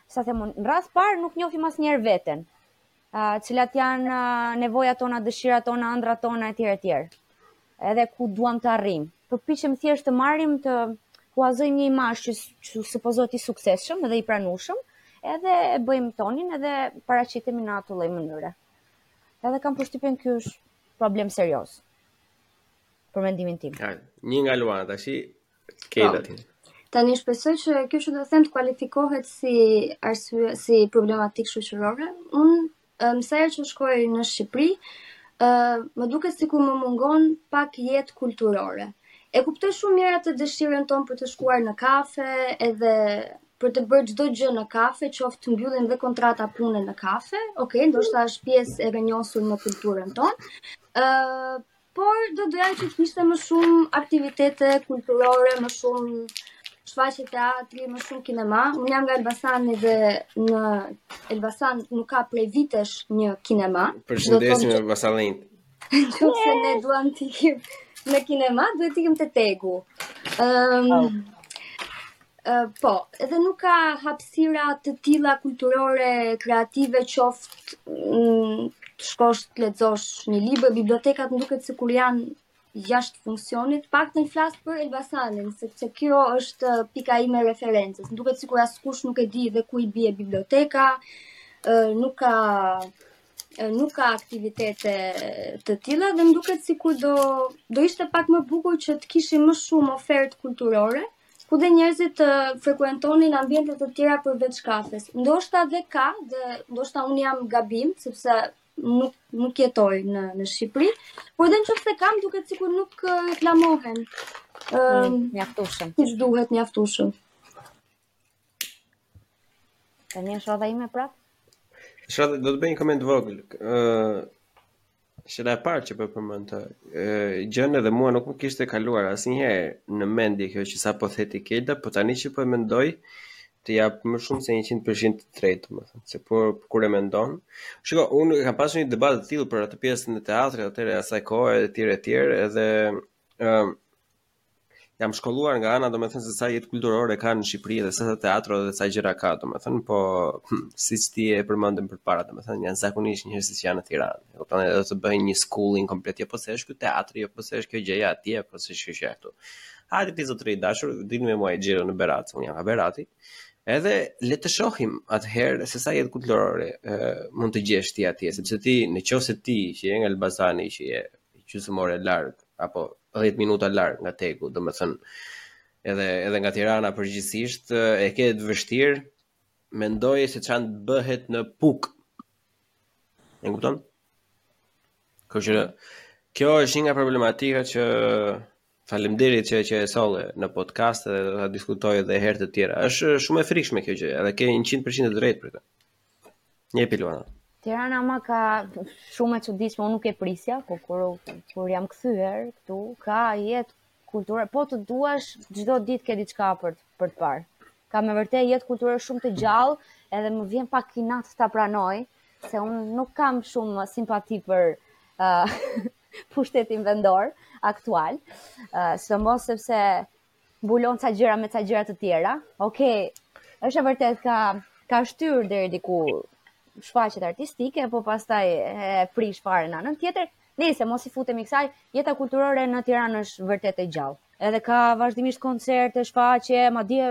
sa them unë, në radhë të parë nuk njohim asnjëherë veten. Ë, uh, cilat janë uh, nevojat tona, dëshirat tona, ëndrrat tona etj etj. Edhe ku duam të arrijmë. Përpiqemi thjesht të marrim të huazojmë një imazh që, që supozohet i suksesshëm dhe i pranueshëm, edhe e bëjmë tonin edhe paraqitemi në atë lloj mënyre. Edhe kam përshtypjen që ky është problem serioz. për mendimin tim. Ja, një nga Luana tashi Kelda po. ti. Tani shpresoj që kjo që do të them të kualifikohet si si problematikë shoqërore. Unë, ëm, sa herë që shkoj në Shqipëri, ë uh, më duket sikur më mungon pak jetë kulturore. E kuptoj shumë mirë atë dëshirën tonë për të shkuar në kafe, edhe për të bërë çdo gjë në kafe, qoftë të mbyllim dhe kontrata pune në kafe. Okej, okay, ndoshta është pjesë e rrënjosur në kulturën tonë. ë uh, por do doja që të kishte më shumë aktivitete kulturore, më shumë shfaqje teatri, më shumë kinema. Unë jam nga Elbasani dhe në Elbasan nuk ka prej vitesh një kinema. Përshëndesim Elbasanin. Nëse ne duam të ikim në kinema, duhet të ikim te TEG-u. Um, oh. Po, edhe nuk ka hapësira të tilla kulturore, kreative, qoftë mm, të shkosh të lexosh një libër, bibliotekat më duket sikur janë jashtë funksionit, të paktën flas për Elbasanin, sepse kjo është pika ime e referencës. Më duket sikur askush nuk e di dhe ku i bie biblioteka, nuk ka nuk ka aktivitete të tilla dhe më duket sikur do do ishte pak më bukur që të kishim më shumë ofertë kulturore ku dhe njerëzit të frekuentonin ambiente të tjera përveç kafes. Ndoshta dhe ka, dhe ndoshta unë jam gabim, sepse nuk, nuk jetoj në, në Shqipëri, por dhe në qoftë se ka, më duket sikur nuk reklamohen. Um, mjaftushëm. Aq sa duhet mjaftushëm. Të një shodha ime prapë? Shodha, do të bëj një koment të vogël. Uh, Është hera e parë që po e përmend këtë gjënë edhe mua nuk më kishte kaluar asnjëherë në mendje kjo që sapo the ti Kelda, po tani që po e mendoj të jap më shumë se 100% të drejtë, domethënë, se po kur e mendon. Shiko, unë kam pasur një debat të tillë për atë pjesën e teatrit atëherë asaj kohe etj etj edhe ë jam shkolluar nga ana domethënë se sa jetë kulturore ka në Shqipëri dhe sa teatro dhe sa gjëra ka domethënë po hm, siç ti e përmende përpara domethënë janë zakonisht njerëz që janë në Tiranë e kupton edhe të bëjnë një schooling komplet jo po se është ky teatri jo po se është kjo gjëja atje po se është kjo këtu hajde ti zotëri i dashur dilni me mua një xhiro në Berat unë jam nga Berati edhe le të shohim atëherë se sa jetë kulturore mund të gjesh ti atje sepse ti në qoftë se ti që je nga Elbasani që je gjysmë ore larg apo 10 minuta larg nga TEG-u, domethënë edhe edhe nga Tirana përgjithësisht e ke të vështirë mendoj se ça bëhet në Pukë. E kupton? Kështu që kjo është një nga problematikat që Faleminderit që që e solle në podcast dhe do ta diskutoj edhe herë të tjera. Është shumë e frikshme kjo gjë, edhe ke 100% të drejtë për këtë. Një pilona. Tirana ama ka shumë e çuditshme, unë nuk e prisja, po kur kur jam kthyer këtu, ka jetë kulturore, po të duash çdo ditë ke diçka për të, për të parë. Ka me vërtet jetë kulturore shumë të gjallë, edhe më vjen pak inat ta pranoj, se unë nuk kam shumë simpati për uh, pushtetin vendor aktual, uh, sidomos sepse mbulon ca gjëra me ca gjëra të tjera. Okej, është e vërtetë ka ka shtyrë deri diku shfaqet artistike, po pastaj e prish fare në anën tjetër. Nejse, mos i futemi kësaj, jeta kulturore në Tiranë është vërtet e gjallë. Edhe ka vazhdimisht koncerte, shfaqje, madje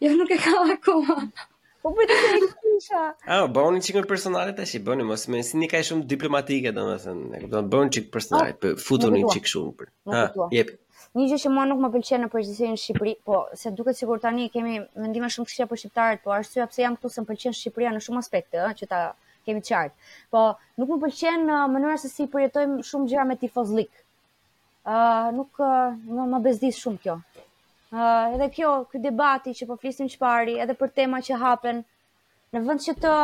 Jo, nuk e kam akoma. Po për të të e kisha. A, bëjeni një çikë personale tashi, bëjeni, mos më rrini kaq shumë diplomatike, domethënë, e kupton, bëjeni një çikë personale, po po, futuni një çikë shumë, për. Hë, jepi. Një gjë që mua nuk më pëlqen në përgjithësi në Shqipëri, po se duket sikur tani kemi mendime shumë të këqija për shqiptarët, po arsyeja pse jam këtu se më pëlqen Shqipëria në shumë aspekte, ëh, që ta kemi të qartë. Po nuk më pëlqen mënyra se si përjetojmë shumë gjëra me tifozllik. nuk më, më bezdis shumë kjo. Uh, edhe kjo, ky debati që po flisim që pari, edhe për tema që hapen, në vënd që të,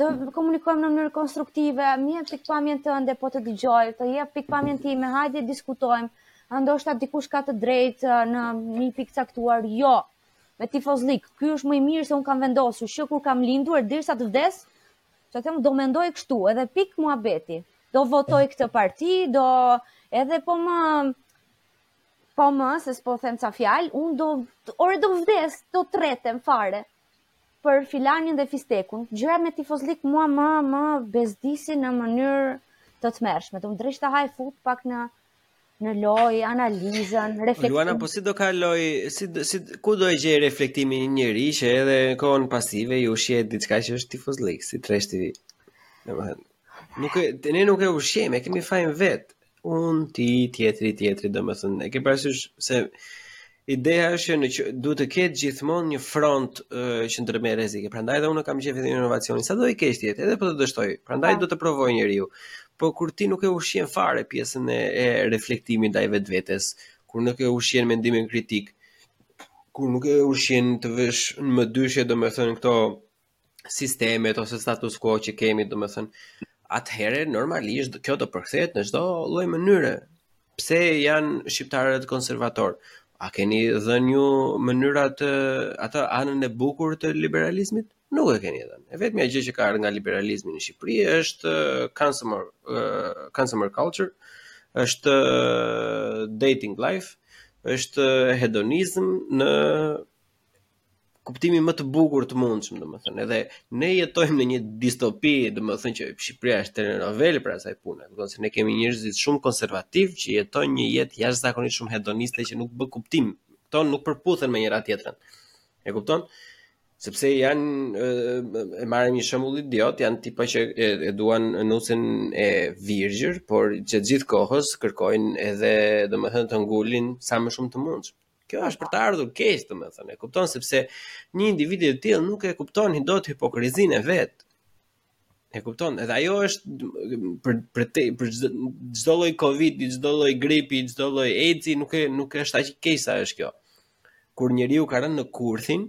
të komunikojmë në mënyrë konstruktive, më jep pikëpamjen tënde, po të dëgjoj, të jap pikëpamjen time, hajde diskutojmë, ndoshta dikush ka të drejtë në një pikë caktuar, jo, me tifozllik, ky është më i mirë se unë kam vendosur, që kur kam lindur, derisa të vdes, Që unë do mendoj kështu, edhe pikë muhabeti. Do votoj këtë parti, do edhe po më po më se s'po them ca fjalë, unë do ore do vdes, do tretem fare për filanin dhe fistekun. Gjërat me tifozllik mua më më bezdisin në mënyrë të tmerrshme. Domethënë, hajde fut pak në në lojë analizën, reflektimin. Luana, po si do kalojë, si, si, ku do e gjejë reflektimin një njeri që edhe në kohën pasive ushqen diçka që është tifozllik, si trash TV. Domethënë, nuk e, ne nuk e ushqejmë, e kemi fajin vetë. Unë, ti, tjetri, tjetri, domethënë, e ke parasysh se Ideja është që, që duhet të ketë gjithmonë një front që ndërmerr rrezike. Prandaj edhe unë kam qejf vetëm inovacionin. Sado i keq të jetë, edhe po të dështojë. Prandaj po. duhet të provojë njeriu. Po kur ti nuk e ushqen fare pjesën e, e reflektimit ndaj vetvetes, kur nuk e ushqen mendimin kritik, kur nuk e ushqen të vesh në mëdyshje, domethënë këto sistemet ose status quo që kemi, domethënë, atëherë normalisht kjo do përkthehet në çdo lloj mënyre. Pse janë shqiptarët konservatorë? A keni dhënë ju mënyrat, atë anën e bukur të liberalizmit? Nuk e keni dhënë. E vetmja gjë që ka ardhur nga liberalizmi në Shqipëri është uh, consumer uh, consumer culture, është uh, dating life, është hedonizëm në kuptimin më të bukur të mundshëm, domethënë, edhe ne jetojmë në një distopi, domethënë që Shqipëria është telenovel për asaj pune, sepse ne kemi njerëz shumë konservativ që jetojnë një jetë jashtëzakonisht shumë hedoniste që nuk bë kuptim, këto nuk përputhen me njëra-tjetrën. E kupton? Sepse janë e marrim një shembull idiot, janë tipa që e, e duan nusen e virgjër, por që gjithë kohës kërkojnë edhe, domethënë, të ngulin sa më shumë të mundshëm. Kjo është për të ardhur keq, domethënë, e kupton sepse një individi të tillë nuk e kuptohet dot hipokrizinë e vet. E kupton? Edhe ajo është çdo, lloj Covidi, çdo lloj gripi, çdo lloj AIDS-i, nuk e nuk është aq keq sa është kjo. Kur njeriu ka rënë në kurthin,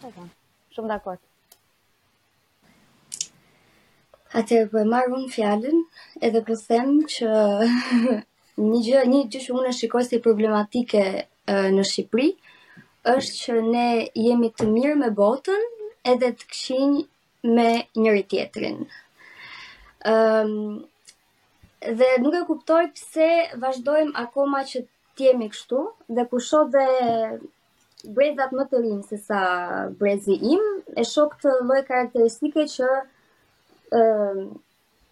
Po, po. Shumë dakord. Atëherë po e marr unë fjalën, edhe po them që një gjë, një gjë që unë e shikoj si problematike në Shqipëri është që ne jemi të mirë me botën edhe të këqinj me njëri-tjetrin. Ëm um, dhe nuk e kuptoj pse vazhdojmë akoma që të jemi kështu dhe kur shoh dhe brezat më të rinj sesa brezi im, e shoh këtë lloj karakteristike që ë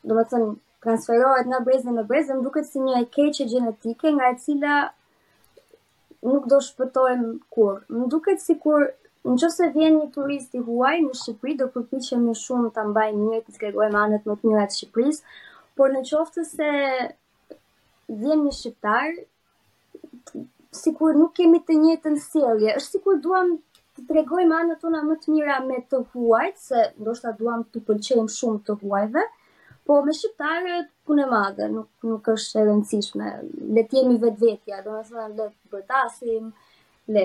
domethënë transferohet nga brezi në brez, më duket si një e keqe gjenetike nga e cila nuk do shpëtojmë kurrë. Më duket sikur në qoftë se vjen një turist i huaj në Shqipëri, do përpiqemi shumë ta mbajmë mirë, t'i tregojmë anët më të mira të Shqipërisë, por në qoftë se vjen një shqiptar, sikur nuk kemi të njëjtën sjellje. Është sikur duam të tregojmë anët tona më të mira me të huajt, se ndoshta duam t'u pëlqejmë shumë të huajve, po me shqiptarët punë e madhe, nuk nuk është e rëndësishme. Le të jemi vetvetja, domethënë le të bërtasim, le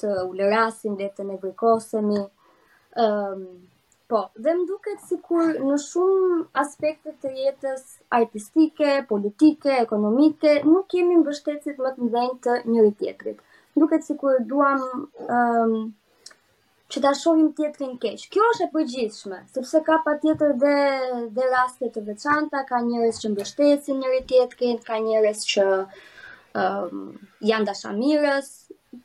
të ulërasim, le të nevrikosemi. Um, po, dhe më duket sikur në shumë aspekte të jetës artistike, politike, ekonomike, nuk jemi mbështetësit më të mëdhenj të njëri-tjetrit. Më duket sikur duam um, që ta shohim tjetrin keq. Kjo është e përgjithshme, sepse ka patjetër dhe, dhe raste të veçanta, ka njerëz që mbështesin njëri tjetrin, ka njerëz që um, janë dashamirës,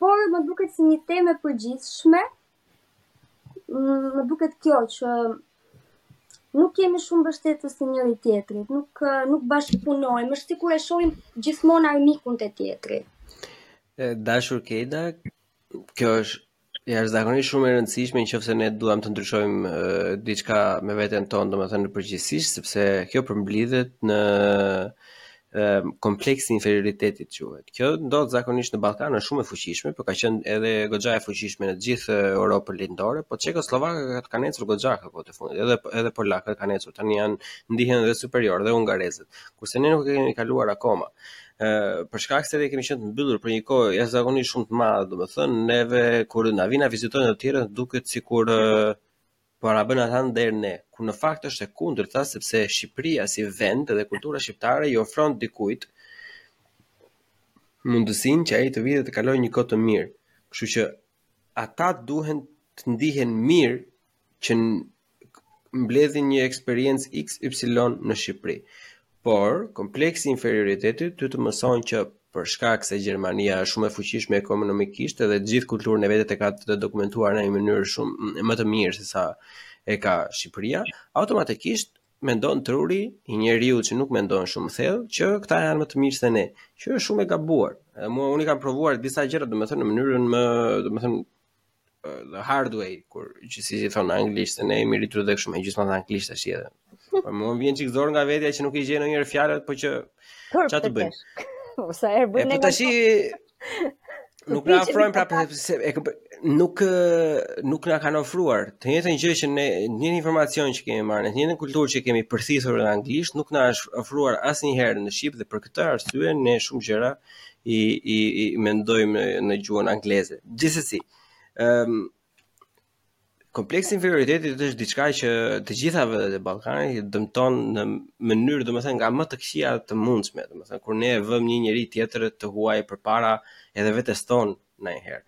por më duket si një temë e përgjithshme, më duket kjo që nuk jemi shumë mbështetës të njëri tjetrit, nuk nuk bashkëpunojmë, është sikur e shohim gjithmonë armikun te tjetri. Dashur Kejda, kjo është Ja, është zakonisht shumë e rëndësishme në qoftë se ne duham të ndryshojmë diçka me veten tonë, domethënë në përgjithësisht, sepse kjo përmblidhet në kompleksi i inferioritetit quhet. Kjo ndodh zakonisht në Ballkan, është shumë e fuqishme, por po ka qënë edhe goxha e fuqishme në gjithë Europën lindore, po çekosllovakët ka kanë ecur goxha kohët e fundit, edhe, edhe polakët ka kanë ecur, tani janë ndihen dhe superior dhe hungarezët, kurse ne nuk e kemi kaluar akoma. për shkak se ne kemi qenë të mbyllur për një kohë jashtëzakonisht shumë të madhe, domethënë neve kur na vijnë na vizitojnë të tjerët duket sikur po na bëjnë ata nder ne, kur në fakt është e kundërta sepse Shqipëria si vend dhe kultura shqiptare i ofron dikujt mundësinë që ai të vijë dhe të kalojë një kohë të mirë. Kështu që ata duhen të ndihen mirë që mbledhin një eksperiencë XY në Shqipëri. Por, kompleksi i inferioritetit ty të mëson që për shkak se Gjermania është shumë e fuqishme ekonomikisht dhe të gjithë kulturën e vet e ka të dokumentuar në një mënyrë shumë më të mirë se sa e ka Shqipëria, automatikisht mendon truri i njeriut që nuk mendon shumë thellë që këta janë më të mirë se ne, që është shumë e gabuar. Mua unë kam provuar disa gjëra, domethënë në mënyrën më, domethënë the hard way, kur që si i thonë anglisht, se ne jemi rritur dhe kështu me gjithmonë anglisht tash edhe. Por më vjen çik zor nga vetja që nuk i gjej ndonjëherë fjalët, po që çfarë të bëj? Sa herë bën ne? Po tash nuk na ofrojnë prapë se e nuk nuk na kanë ofruar të njëjtën gjë që ne një informacion që kemi marrë, një kulturë që kemi përthithur në anglisht, nuk na është ofruar asnjëherë në shqip dhe për këtë arsye ne shumë gjëra uh, i i, i mendojmë në gjuhën angleze. Gjithsesi, ëm um, kompleksi i inferioritetit është diçka që të gjitha vendet e Ballkanit i dëmton në mënyrë domethënë nga më të këqija të mundshme, domethënë kur ne e vëmë një njeri tjetër të huaj përpara edhe vetes tonë ndonjëherë.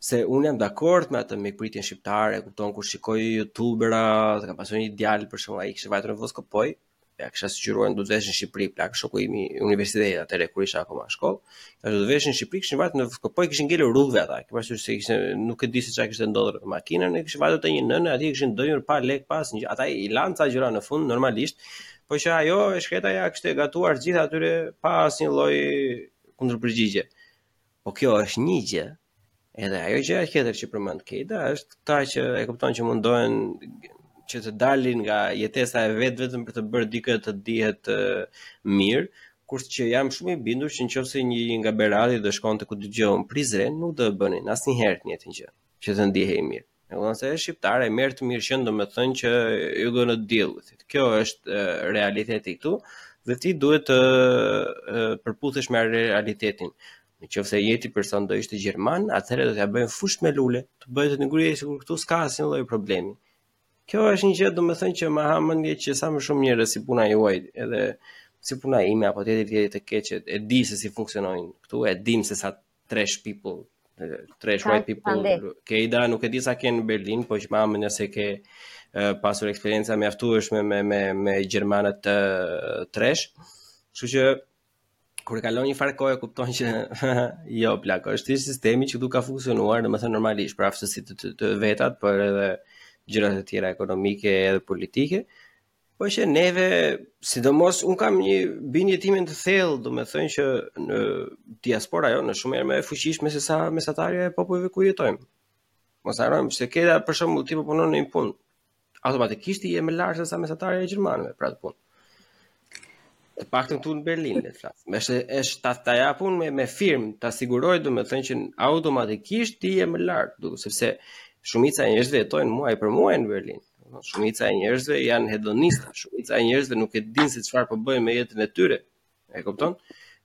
Se un jam dakord me atë mikpritjen shqiptare, kupton kur shikoj youtubera, e kam pasur një djalë për shkak ai kishte vajtur në Voskopojë, ia kisha sugjeruar në do të vesh në Shqipëri plak shoku im i universitetit atëre kur isha akoma në shkollë ja do të vesh në Shqipëri kishin vajtur në Voskopojë po kishin ngelur rrugëve ata kish pasur se kishin nuk e di se çka kishte ndodhur me makinën e kishin vajtur te një nënë atje kishin ndenjur pa lek pas një ata i lanë ca gjëra në fund normalisht po që ajo e shkreta ia kishte gatuar gjithë atyre pa asnjë lloj kundërpërgjigje po kjo është një gjë Edhe ajo gjëja tjetër që përmend Kejda është kjo që e kupton që mundohen që të dalin nga jetesa e vet vetëm për të bërë dikë të ndihet uh, mirë, kurse që jam shumë i bindur që në qoftë se nga Berati do shkonte ku di unë në Prizren, nuk do e bënin asnjëherë të njëjtën gjë, që të ndihej mirë. Në qoftë se është shqiptar e merr të mirëqenë, domethënë që you gonna deal with it. Ky është realiteti këtu dhe ti duhet të përputhesh me realitetin. Në qoftë se i njëjti person do ishte gjerman, atëherë do t'ja bëjmë fushë me lule, ta bëjmë të ndihet sikur këtu s'ka asnjë lloj problemi. Kjo është një gjë, domethënë që ma ha mendja që sa më shumë njerëz si puna juaj edhe si puna ime apo tjetër tjetër të keqet, e dimë se si funksionojnë këtu, e dimë se sa trash people, trash white people. Kande. Kejda nuk e di sa ke në Berlin, po që ma ha mendja se ke uh, pasur eksperienca mjaftueshme me me me gjermanët të uh, trash. Kështu që kur e kalon një farë kohë e kupton që jo plako, është thjesht sistemi që këtu ka funksionuar, domethënë normalisht për aftësitë, të, të vetat, por edhe gjëra të tjera ekonomike edhe politike, Po që neve, sidomos un kam një bindje timen të thellë, domethënë që diaspora jonë, shumë herë më e fuqishme se sa mesatarja e popujve ku jetojmë. Mos harrojmë se këta për shembull ti po punon në një punë, automatikisht ti je më lart se sa mesatarja e gjermanëve për atë punë. Të paktën këtu në Berlin le të flasim. Është është ta ta jap unë me me firmë, ta siguroj domethënë që automatikisht ti je më lart, duke sepse shumica e njerëzve jetojnë muaj për muaj në Berlin. Shumica e njerëzve janë hedonista, shumica e njerëzve nuk e dinë se çfarë po bëjnë me jetën e tyre. E kupton?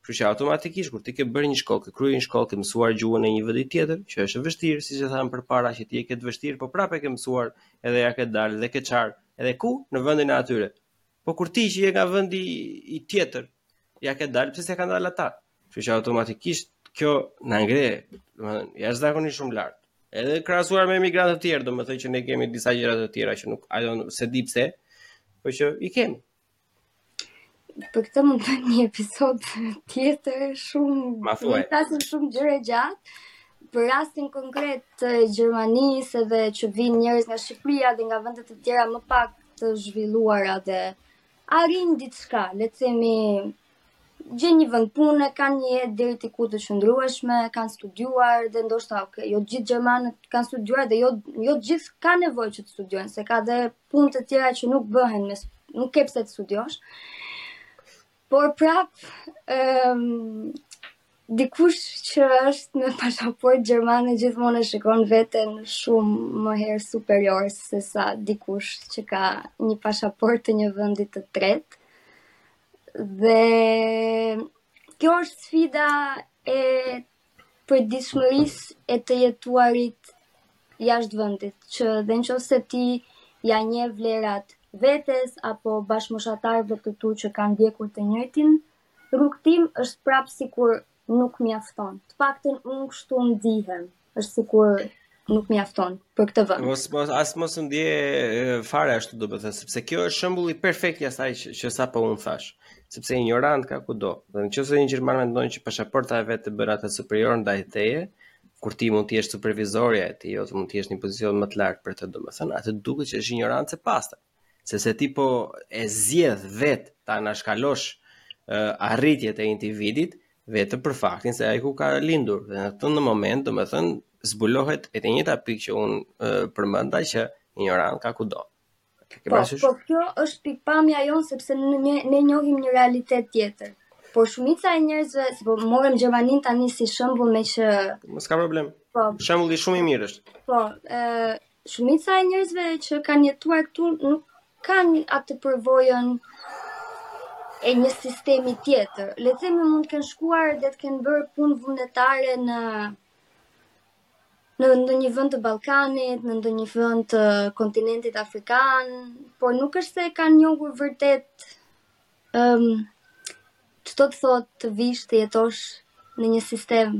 Kështu që automatikisht kur ti ke bërë një shkollë, ke kryer një shkollë, ke mësuar gjuhën e një vendi tjetër, që është e vështirë, siç e thamë përpara, që ti e ke të vështirë, po prapë e ke mësuar, edhe ja ke dalë dhe ke çarë, edhe ku? Në vendin e atyre. Po kur ti që je nga vendi i tjetër, ja ke dalë, pse s'e kanë dalë ata? Kështu që automatikisht kjo na ngre, domethënë, jashtëzakonisht shumë lart. Edhe krahasuar me emigrantë të tjerë, domethënë që ne kemi disa gjëra të tjera që nuk ajo se di pse, por që i kemi. Për këtë mund të bëjmë një episod tjetër shumë, ma thuaj. Flasim shumë gjerë e gjatë. Për rastin konkret të Gjermanisë dhe që vijnë njerëz nga Shqipëria dhe nga vende të tjera më pak të zhvilluara dhe arrijnë diçka, le të themi gjejnë një vend pune, kanë një jetë deri diku të qëndrueshme, kanë studiuar dhe ndoshta ok, jo të gjithë gjermanët kanë studiuar dhe jo jo të gjithë kanë nevojë që të studiojnë, se ka dhe punë të tjera që nuk bëhen me nuk ke pse të studiosh. Por prapë um, dikush që është me pasaportë gjermane gjithmonë e shikon veten shumë më herë superior se sa dikush që ka një pasaportë të një vendi të tretë. Dhe kjo është sfida e përditshmërisë e të jetuarit jashtë vendit, që dhe në qoftë se ti ja njeh vlerat vetes apo bashkëmoshatarëve të tu që kanë ndjekur të njëjtin rrugëtim, është prapë sikur Nuk mjafton. Të paktën unë kështu ndihem. Është sikur nuk mjafton për këtë vend. As mos as mos u ndje fare ashtu domethënë, sepse kjo është shembulli perfekt i asaj që, që sapo unë thashë, sepse injorant ka kudo. Dhe në qoftë se një gjerman mendon që pashaporta e vet e bën atë superior ndaj teje, kur ti mund të jesh supervizorja e tij, ose mund të jesh në një pozicion më të lartë për të, domethënë, aty duket që është injorancë e pastër. Sepse ti po e zgjedh vetë ta anashkalosh uh, arritjet e individit vetëm për faktin se ai ku ka lindur dhe në këtë në moment, domethënë, zbulohet e njëjta pikë që unë uh, përmenda që injorant ka kudo. Po, po kjo është pikëpamja jonë sepse ne, ne njohim një realitet tjetër. Por shumica e njerëzve, se po morëm Gjermaninë tani si shembull meqë s'ka problem. Po. Shembull shumë i mirë është. Po, ë Shumica e njerëzve që kanë jetuar këtu nuk kanë atë përvojën e një sistemi tjetër. Le të themi mund të kenë shkuar dhe të kenë bërë punë vullnetare në në ndonjë vend të Ballkanit, në ndonjë vend të kontinentit afrikan, por nuk është se e kanë njohur vërtet ëm ç'do të thotë të vijsh të jetosh në një sistem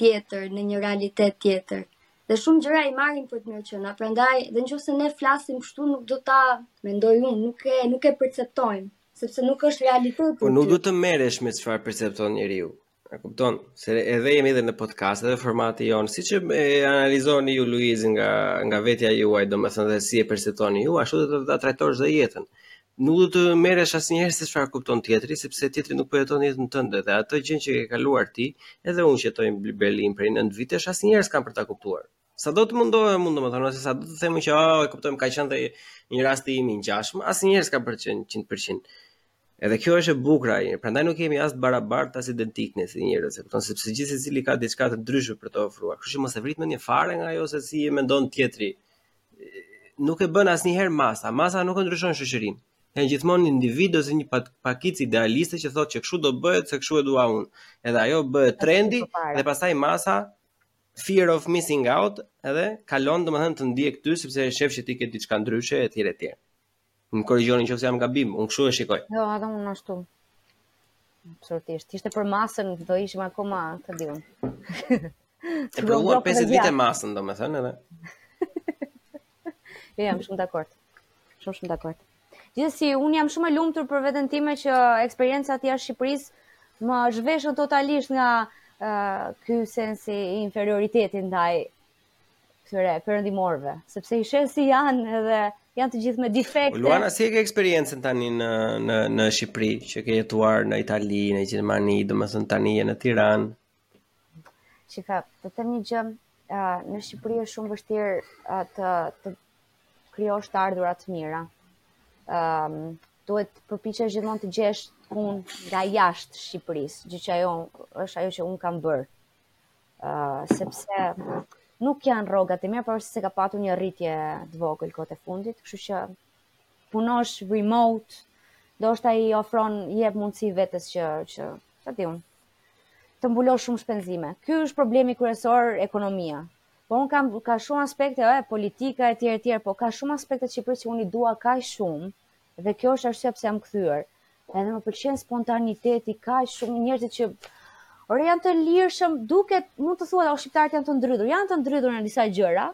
tjetër, në një realitet tjetër. Dhe shumë gjëra i marrin për të mirëqena, prandaj dhe në qoftë se ne flasim kështu nuk do ta mendoj unë, nuk e nuk e perceptojmë, sepse nuk është realiteti. Po nuk duhet të merresh me çfarë percepton njeriu. E kupton? Se edhe jemi edhe në podcast, edhe formati jonë, siç e analizoni ju Luizi nga, nga vetja juaj, domethënë dhe si e perceptoni ju, ashtu do ta trajtosh dhe jetën. Nuk do të merresh asnjëherë se çfarë kupton tjetri, sepse tjetri nuk po jeton jetën tënde dhe atë gjën që ke kaluar ti, edhe unë që jetoj në Berlin prej nëntë vitesh, asnjëherë s'kam për ta kuptuar. Sado të mundohem unë domethënë ose sado të them që oh, e kuptojmë ka qenë dhe një rast i imi i ngjashëm, asnjëherë s'ka për të qenë 100%. Edhe kjo është e bukur ai, prandaj nuk jemi as të barabartë as identikë ne si njerëz, e kupton sepse gjithsecili ka diçka të ndryshme për të ofruar. Kështu që mos e vrit mendjen fare nga ajo se si e mendon tjetri nuk e bën asnjëherë masa. Masa nuk e ndryshon shoqërinë. Janë gjithmonë individë ose një pakicë idealiste që thotë që kështu do bëhet, se kështu e dua unë. Edhe ajo bëhet trendi dhe pastaj masa fear of missing out edhe kalon domethënë të ndjek ty sepse e shef që ti ke diçka ndryshe etj etj. Më korrigjoni nëse jam gabim, unë kështu e shikoj. Jo, edhe unë ashtu. Absolutisht. Ishte për masën, do ishim akoma, të di unë. e provuar 50 vite masën, domethënë edhe. jo, jam shumë dakord. Shumë shumë dakord. Gjithsesi, unë jam shumë e lumtur për veten time që eksperiencat jashtë Shqipërisë më zhveshën totalisht nga uh, ky sensi i inferioritetit ndaj këtyre perëndimorëve, sepse i sheh si janë edhe janë të gjithë me defekte. Luana si e ke eksperiencën tani në në në Shqipëri, që ke jetuar në Itali, në Gjermani, domethënë tani je në Tiranë. Çka, të them një gjë, në Shqipëri është shumë vështirë të të krijosh të ardhura të mira. Ëm um, duhet të përpiqesh gjithmonë të gjesh punë nga jashtë Shqipërisë, gjë që është ajo që un kam bër. uh, sepse nuk janë rrogat e mira, pavarësisht se ka patur një rritje të vogël kohët e fundit, kështu që punosh remote, ndoshta i ofron, jep mundësi vetes që, që, që ti unë, të mbulosh shumë shpenzime. Ky është problemi kryesor ekonomia. Po unë kam ka shumë aspekte, e, politika e tjerë e tjerë, po ka shumë aspekte të Shqipërisë që unë i dua kaq shumë, Dhe kjo është arsyeja pse jam kthyer. Edhe më pëlqen spontaniteti, kaq shumë njerëzit që ore janë të lirshëm, duket mund të thuash o shqiptarët janë të ndrydhur, janë të ndrydhur në disa gjëra,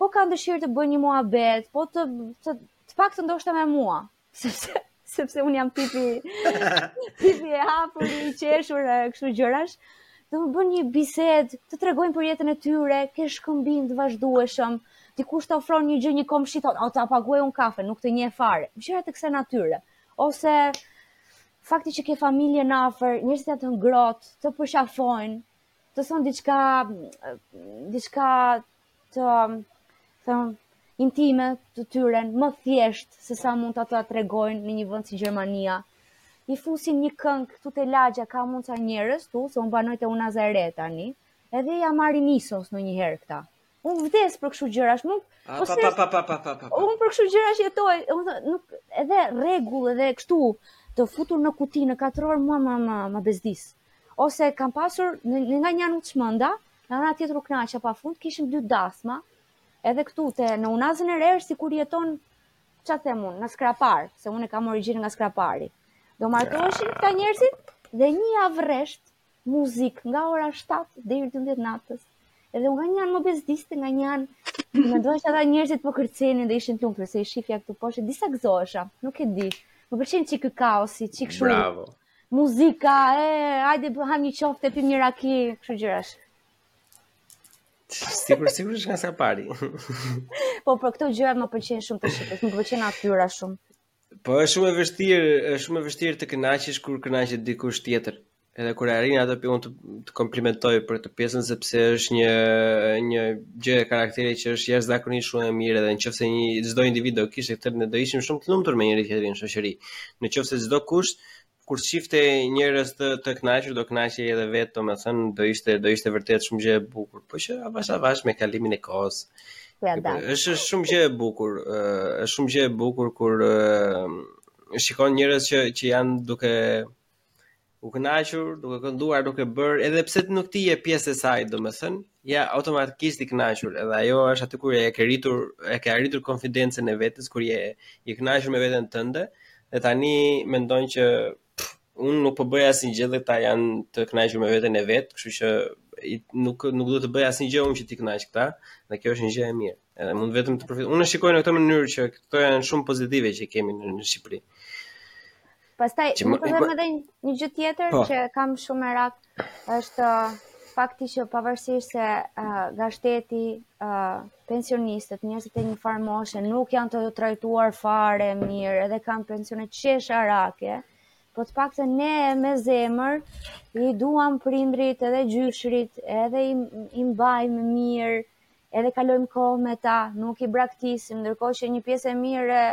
po kanë dëshirë të bëjnë një muhabet, po të të, të pak të ndoshta me mua, sepse sepse un jam tipi tipi e hapur i qeshur e kështu gjërash. Domethënë bëjnë një bisedë, të tregojnë për jetën e tyre, ke shkëmbim të vazhdueshëm. Dikush të ofron një gjë, një komshi thotë, "O ta paguaj un kafe, nuk të njeh fare." Gjëra të kësaj natyre. Ose fakti që ke familjen afër, njerëzit janë të ngrohtë, të përqafojnë, të thonë diçka diçka të intimes së tyre, më thjesht se sa mund të ta tregojnë në një vënd si Gjermania. I fusin një këngë këtu te lagja, ka mund ca njerëz këtu, se unë banoj te Unaza e Re tani, edhe ja marrin isos menjëherë këta. Unë vdes për kështu gjërash, nuk po se pa pa pa pa pa pa. Unë për kështu gjërash jetoj, unë nuk edhe rregull edhe kështu të futur në kuti në katror mua më më më bezdis. Ose kam pasur në, në nga një anë u çmenda, nga ana tjetër u kënaqa pa fund, kishim dy dasma. Edhe këtu te në Unazën e Re sikur jeton ça them unë, në Skrapar, se unë e kam origjinën nga Skrapari. Do martoheshin këta njerëzit dhe një javë rresht muzikë nga ora 7 deri 12 natës. Edhe unë nga një anë më bezdiste, nga një anë mendoja që ata njerëzit po kërcenin dhe ishin të lumtur se i shifja këtu poshtë, disi gëzohesha, nuk e di. Më pëlqen çik ky kaosi, çik shumë. Bravo. Muzika, e, hajde po hamë një qofte, pimë një raki, kështu gjërash. Sigur, sigur është nga sa pari. po për këto gjëra më pëlqen shumë të shikoj, më pëlqen natyra shumë. Po është shumë e vështirë, është shumë e vështirë të kënaqesh kur kënaqet dikush tjetër. Edhe kur arrin atë pikë unë të komplimentoj për këtë pjesën sepse është një një gjë e karakterit që është jashtëzakonisht shumë e mirë edhe në qoftë se çdo individ do kishte këtë ne do ishim shumë të lumtur me njëri tjetrin në shoqëri. Në qoftë se çdokush kur shifte njerëz të të kënaqur, do kënaqej edhe vetë, domethënë do ishte do ishte vërtet shumë gjë e bukur. Po që avash avash me kalimin e kohës. Po, ja. Është shumë gjë e bukur, është shumë gjë e bukur kur shikon njerëz që që janë duke u kënaqur, duke kënduar, duke bërë, edhe pse nuk ti je pjesë e saj, domethënë, Je automatikisht i kënaqur edhe ajo është aty kur e ke rritur, e ke arritur konfidencën e vetes, kur je i kënaqur me veten tënde dhe tani mendon që unë nuk po bëj asnjë gjë dhe këta janë të kënaqur me veten e vet, kështu që nuk nuk duhet të bëj asnjë gjë unë që t'i kënaq këta, dhe kjo është një gjë e mirë. Edhe mund vetëm të përfitoj. Unë e shikoj në këtë mënyrë që këto janë shumë pozitive që kemi në, në Shqipëri. Pastaj do të them edhe një gjë tjetër po. që kam shumë merak është uh, fakti që pavarësisht se uh, nga shteti uh, pensionistët, njerëzit e një farë moshe nuk janë të trajtuar fare mirë, edhe kanë pensione qesharake, po të paktën ne me zemër i duam prindrit edhe gjyshrit, edhe i, i mbajmë mirë, edhe kalojmë kohë me ta, nuk i braktisim, ndërkohë që një pjesë e mirë e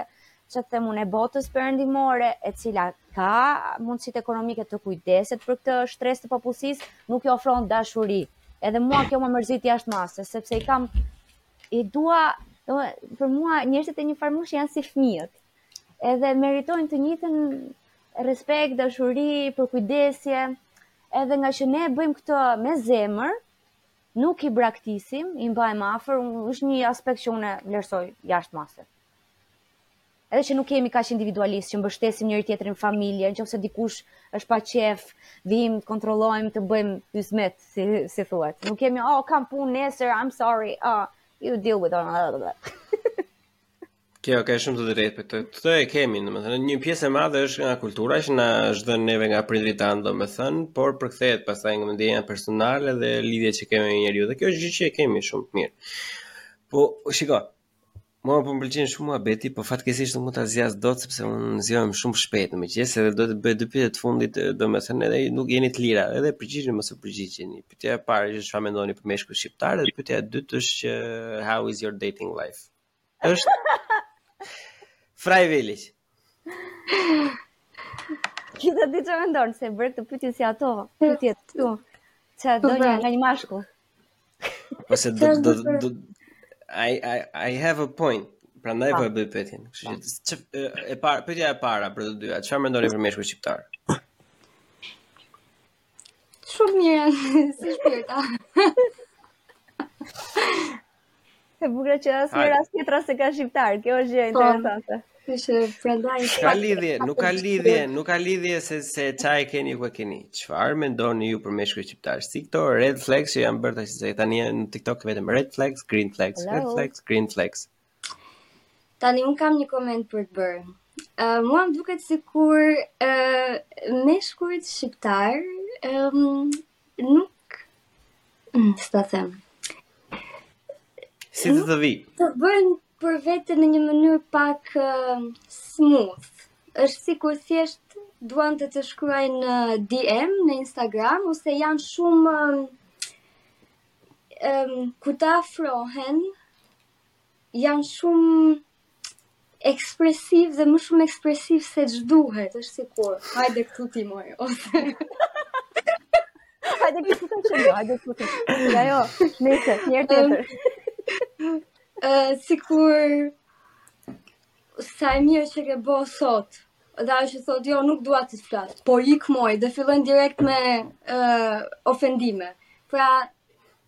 ashtu të themi e botës perëndimore, e cila ka mundësit ekonomike të kujdeset për këtë shtresë të popullsisë, nuk i ofron dashuri. Edhe mua kjo më mërzit jashtë mase, sepse i kam, i dua, për mua njerëzit e një farë moshe janë si fëmijët. Edhe meritojnë të njëjtën respekt, dashuri, përkujdesje, edhe ngaqë ne bëjmë këtë me zemër, Nuk i braktisim, i mbajmë afër, është një aspekt që unë vlerësoj jashtë mase. Edhe që nuk jemi kaq individualistë që mbështesim njëri tjetrin familjen, qoftë se dikush është pa qejf, vim të kontrollojmë, të bëjmë hyzmet, si si thuhet. Nuk themi, oh, kam punë nesër, I'm sorry. Oh, you deal with it. Kjo ke shumë të drejtë për këtë. Këtë e kemi, domethënë një pjesë e madhe është nga kultura që na është dhënë neve nga prindërit tanë, domethënë, por përkthehet pastaj nga ndjenja personale dhe lidhja që kemi me njeriu. Dhe kjo është gjë që e kemi shumë të mirë. Po, shiko. Mua po më pëlqen shumë muhabeti, po fatkeqësisht nuk mund ta zgjas dot sepse unë zgjohem shumë shpejt në mëngjes edhe do të bëj dy pyetje të fundit, domethënë edhe nuk jeni të lira, edhe përgjigjeni mos e përgjigjeni. Pyetja e parë është çfarë mendoni për meshkujt shqiptarë dhe pyetja e dytë është që how is your dating life? Është Fraj Veliq. Ti të di çfarë mendon, se bëre këtë pytje si ato, pytje të këtu, çfarë doni nga një mashkull. Po se do, do, do, I, I, I have a point, prandaj po e bëj pytjen. Që, e para, pytja e para për të dyja, çfarë mendoni për meshkujt shqiptarë? Shumë mirë, si shpirta. E bukur që as një rast tjetër se ka shqiptar. Kjo është gjë po, interesante. Kështu prandaj. Ka lidhje, nuk ka lidhje, nuk ka lidhje se se ça e keni ku e keni. Çfarë mendoni ju për meshkujt shqiptarë? Si këto red flags që janë bërë tash, se tani në TikTok vetëm red flags, green flags, red flags, green flags. Tani un kam një koment për të bërë. Uh, mua më duket sikur uh, meshkujt shqiptarë um, nuk mm, s'ta them. Si të të vi? Të bëjnë për vete në një mënyrë pak uh, smooth. Është sikur thjesht duan të të shkruajnë në uh, DM në Instagram ose janë shumë um, um, kur të afrohen janë shumë ekspresivë dhe më shumë ekspresivë se ç'duhet, është sikur. Hajde këtu ti moj. Ose Hajde këtu të çojmë, hajde këtu të. Ja jo, nejse një herë tjetër. Ë sikur sa e mirë që ke bo sot. Dhe ajo që thotë, jo, nuk dua të të flas, po ik moj dhe fillojnë direkt me ë ofendime. Pra,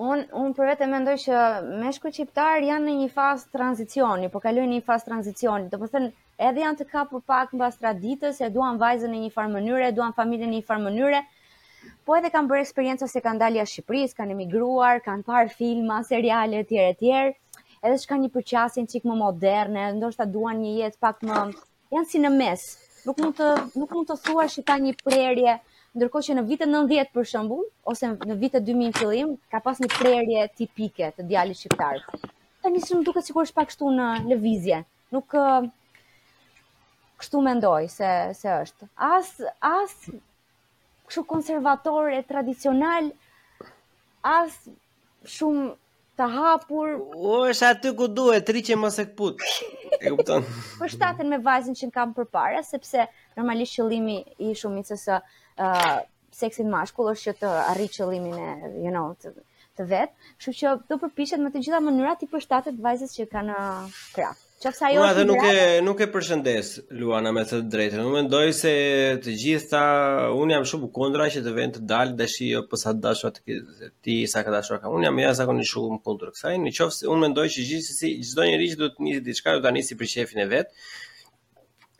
Unë un për vete mendoj që meshkujt shqiptarë janë në një fazë tranzicioni, po kalojnë në një fazë tranzicioni. Domethënë, edhe janë të kapur pak mbas traditës, e duan vajzën në një farë mënyre, e duan familjen në një farë mënyre. Po edhe kanë bërë eksperienca se kanë dalë jashtë Shqipërisë, kanë emigruar, kanë parë filma, seriale etj etj. Edhe që kanë një përqasje çik më moderne, ndoshta duan një jetë pak më Janë si në mes. Nuk mund të nuk mund të thuash që ka një prerje, ndërkohë që në vitet 90 për shembull, ose në vitet 2000 fillim, ka pas një prerje tipike të djalit shqiptar. Tani mua më duket sikur është pak kështu në lëvizje. Nuk kështu mendoj se se është. As as kështu konservator e tradicional as shumë Të hapur... O, është aty ku duhet, rri që mos e këput. E kupton. Përshtatem me vajzën që kam përpara, sepse normalisht qëllimi i shumicës së uh, seksit mashkull është që të arrijë qëllimin e, you know, të, të vet. Kështu që do përpishet me të gjitha mënyrat t'i përshtatet vajzës që ka në uh, krah. Qoftë se ajo është nuk e nuk e përshëndes Luana me thënë të drejtën. Unë mendoj se të gjitha unë jam shumë kundra që të vendë të dalë dashi apo s'ka dashur atë ti s'ka dashur ka. Unë jam ja zakonisht shumë kundër kësaj. Në qoftë se unë mendoj që gjithsesi çdo njeri që do të nisë diçka do ta nisi për qejfin e vet.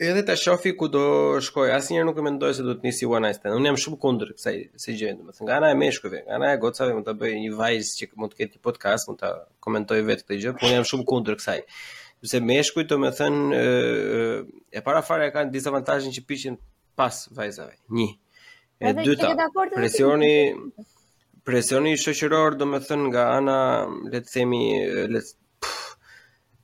Edhe ta shofi ku do shkojë, asnjëherë nuk e mendoj se do të nisi one night stand. Unë jam shumë kundër kësaj si gjë, domethënë nga ana e meshkujve, nga ana e gocave mund ta bëjë një vajzë që mund të ketë një podcast, mund ta komentojë vetë këtë gjë, por unë jam shumë kundër kësaj. Sepse meshkujt domethënë e para fare kanë disavantazhin që qepen pas vajzave. Një. E dyta, presioni presioni shoqëror domethënë nga ana le të themi le të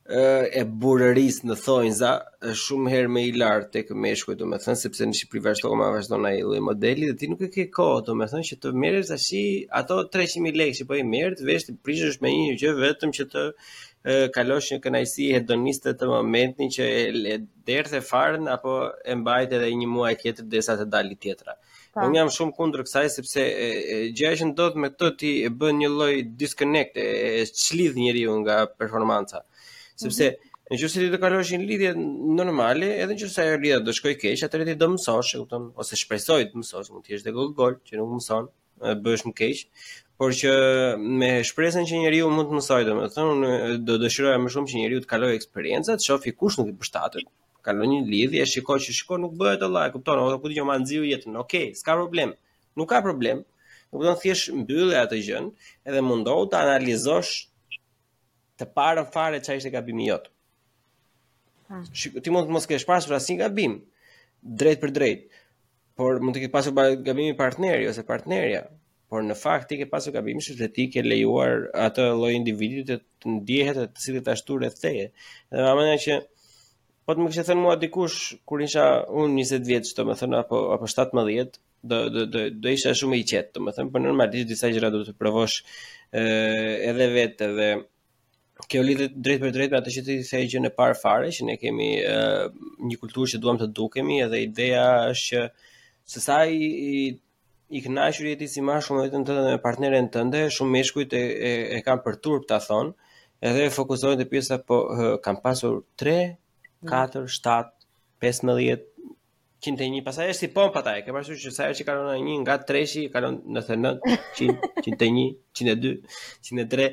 e burrërisë në thonjza është shumë herë më i lartë tek meshkujt, domethënë sepse në Shqipëri vazhdon ma vazhdon ai lloj modeli dhe ti nuk e ke kohë, domethënë që të marrësh tashti ato 300.000 lekë që po i merr, të vesh t'i prishësh me një gjë vetëm që të e, kalosh një kënaqësi hedoniste te momenti që e, e derdhe farën apo e mbajt edhe një muaj tjetër derisa të dalë tjetra. Pa. Unë jam shumë kundër kësaj sepse gjëja që ndodh me këtë ti e bën një lloj disconnect e, e çlidh njeriun nga performanca. Sepse mm -hmm. Në qoftë se ti do kalosh një lidhje normale, edhe në qoftë se ajo lidhje do shkojë keq, atëherë ti do mësosh, e kupton, ose shpresoj të mësosh, mund t'jesh dhe gogol, që nuk mëson, bëhesh më keq, por që me shpresën që njeriu mund të mësojë, domethënë unë do dëshiroja më shumë që njeriu të kalojë eksperiencat, të shofi kush nuk i përshtatet, kalon një lidhje, shikon që shiko nuk bëhet la, e kupton, ose ku di unë ma nxiu jetën, ok, s'ka problem. Nuk ka problem. Kupton thjesht mbylle atë gjën, edhe mundohu ta analizosh të parën fare çfarë ishte gabimi jot. Hmm. Shiko, ti mund të mos kesh pasur asnjë gabim drejtpërdrejt, por mund të ketë pasur gabimin partneri ose partnerja, por në fakt ti ke pasur gabimin se ti e ke lejuar atë lloj individi të, të ndjehet aq si të ashtu rreth teje. Dhe mendoj që po të më kishte thënë mua dikush kur isha unë 20 vjeç, domethënë apo apo 17, do do do do isha shumë i qetë, domethënë, por normalisht disa gjëra duhet t'i provosh ë edhe vetë dhe Kjo lidhet drejtpërdrejt me atë që ti the gjënë e parë fare që ne kemi uh, një kulturë që duam të dukemi edhe ideja është që se sa i, i i kënaqur je ti si mashkull me veten tënde me partneren tënde, shumë meshkuj e, e, e kanë për turp ta thonë, edhe fokusohen te pjesa po kam pasur 3, 4, 7, 15 101, pastaj është si pompa ta, e ke parasysh që sa herë që kalon një nga treshi, kalon në domethënë, 100, 101, 102, 103,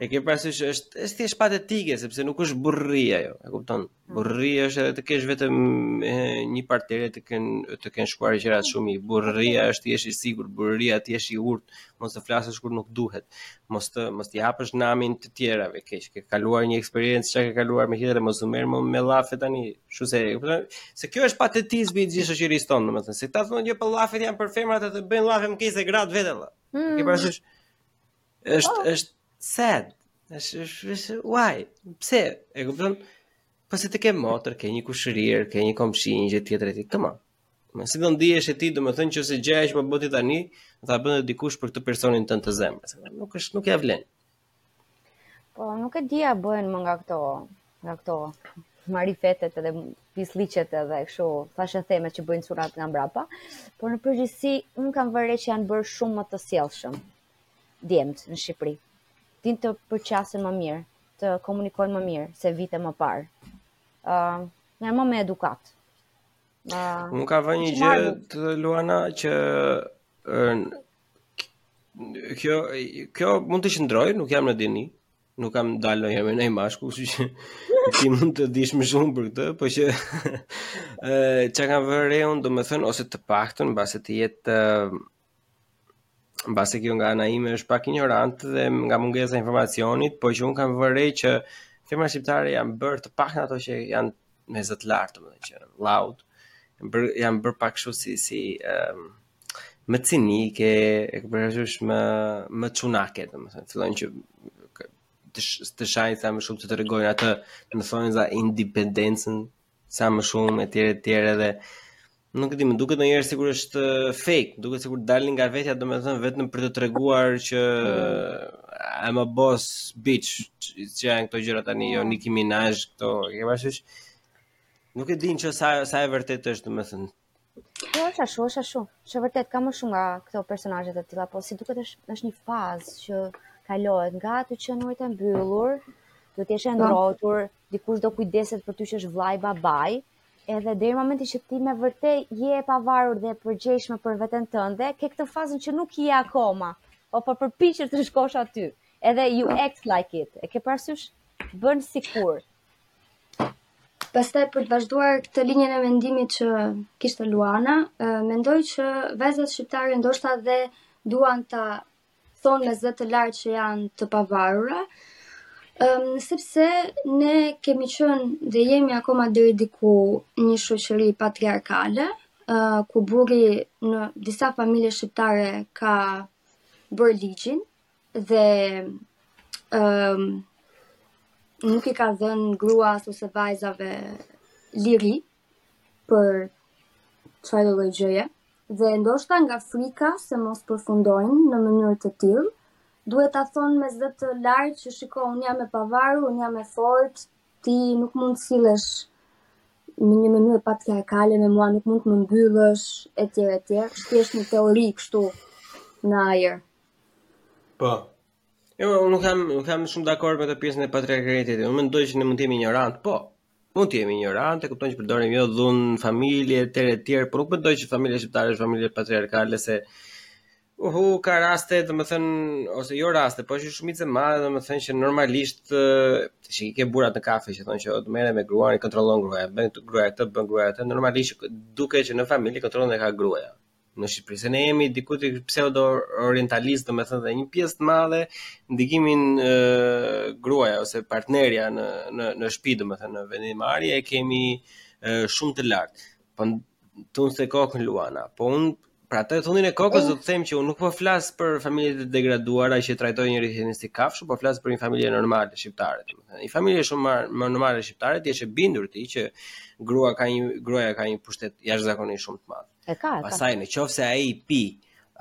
e ke parasysh që është, është thjesht patetike, sepse nuk është burrëria ajo, e kupton, mm. burrëria është edhe të kesh vetëm ë, një partnere të kenë, të kenë shkuar gjërat shumë, i burrëria është të jesh i sigurt, burrëria të jesh i urtë, mos të flasësh kur nuk duhet, mos të mos të japësh namin të tjerave, keq, ke kaluar një eksperiencë çka ke kaluar me iks edhe mos u merr më me llafe tani. Kështu se, e kupton? Se kjo është patetizmi i gjithë shoqërisë tonë, domethënë, se këta thonë që po llafet janë për femrat e të bëjnë llafe më keq se gratë vetë vallaj. Mm. Ke parasysh? Është oh. është sad. Është është why? Pse? E kupton? Po se të ke motër, ke një kushërirë, ke një komshie, një gjë tjetër e ti. Come on. Si do ndiheshe ti, domethënë që se gjëja që po bën ti tani, do ta bënte dikush për këtë personin tënd të zemrës. Nuk është nuk ja vlen. Po, nuk e di a bëhen më nga këto, nga këto marifetet edhe pisliqet edhe kështu, thashethemet që bëjnë çunat nga mbrapa, por në përgjithësi un kam vënë re që janë bërë shumë më të sjellshëm djemt në Shqipëri. Din të përqasen më mirë, të komunikojnë më mirë se vite më parë. Ëm, uh, janë më me edukatë. Uh, Unë kam vënë një gjë ta, Luana, që kjo kjo mund të qëndrojë, nuk jam në dijeni, nuk kam dalë ndonjëherë me ndonjë mashkull, kështu që ti mund të dish më shumë për këtë, po që ë çka kam vënë re un, domethënë ose të paktën mbase të jetë Mbase kjo nga ana ime është pak injorant dhe nga mungesa e informacionit, po që un kam vënë re që femrat shqiptare janë bërë të paktën ato që janë me zë të lartë, domethënë që loud, janë bërë janë bërë pak kështu si si um, më cinike, e ke parasysh më më çunake, domethënë fillojnë që të të shajnë sa më shumë të tregojnë atë, domethënë independencën sa më shumë etj etj edhe nuk e di, më duket ndonjëherë sikur është fake, duket sikur dalin nga vetja, domethënë vetëm për të treguar që I'm a boss bitch, që janë këto gjëra tani, jo Nicki Minaj këto, e ke parasysh? Nuk e di që sa sa e vërtetë është, domethënë, Po është ashtu, është ashtu. Është vërtet ka më shumë nga këto personazhe të tilla, po si duket është është një fazë që kalohet nga të qenurit e mbyllur, duhet të jesh e po. ndrotur, dikush do kujdeset për ty që është vllai babai, edhe deri në momentin që ti me vërtet je e pavarur dhe e përgjegjshme për veten tënde, ke këtë fazën që nuk je akoma, po po përpiqesh të shkosh aty. Edhe you po. act like it. E ke parasysh bën sikur. Pastaj për të vazhduar këtë linjën e mendimit që kishte Luana, mendoj që vajzat shqiptare ndoshta dhe duan ta thonë me zë të lartë që janë të pavarura, um, sepse ne kemi qënë dhe jemi akoma deri diku një shoqëri patriarkale, uh, ku burri në disa familje shqiptare ka bërë ligjin, dhe um, nuk i ka dhënë gruas ose vajzave liri për çfarëdolloj gjëje dhe ndoshta nga frika se mos përfundojnë në mënyrë të tillë duhet ta thonë me zë të lartë që shiko un jam e pavarur un jam e fortë ti nuk mund të sillesh në një mënyrë patriarkale me mua nuk mund të më mbyllësh etj etj thjesht një teori kështu në ajër Po. Jo, unë nuk jam nuk jam shumë dakord me këtë pjesën e patriarkatit. Unë mendoj që ne mund të jemi injorant, po. Mund të jemi injorant, e kupton që përdorim jo dhunë në familje etj etj, por nuk mendoj që familja shqiptare është familje patriarkale se uhu ka raste, domethën ose jo raste, po është shumicë e madhe domethën që normalisht tash i ke burrat në kafe që thonë që do merresh me gruan, i kontrollon gruaja, bën këtë gruaja këtë, bën gruaja këtë, normalisht duket që në familje kontrollin e ka gruaja. në Shqipëri, se ne jemi diku te pseudo orientalist, domethënë dhe një pjesë të madhe ndikimin e, gruaja ose partnerja në, në, në shpi, domethënë në vendimmarrje, e kemi e, shumë të lartë. Po tund se kokën Luana, po unë Pra tundjen e kokës do të them që unë nuk po flas për familje të degraduara që trajtojnë njëri tjetrin si kafshë, po flas për një familje normale shqiptare, domethënë. Një familje shumë më normale shqiptare të jesh bindur ti që grua ka një gruaja ka një pushtet jashtëzakonisht shumë të madh. E ka, e ka. Pastaj në qoftë se ai pi,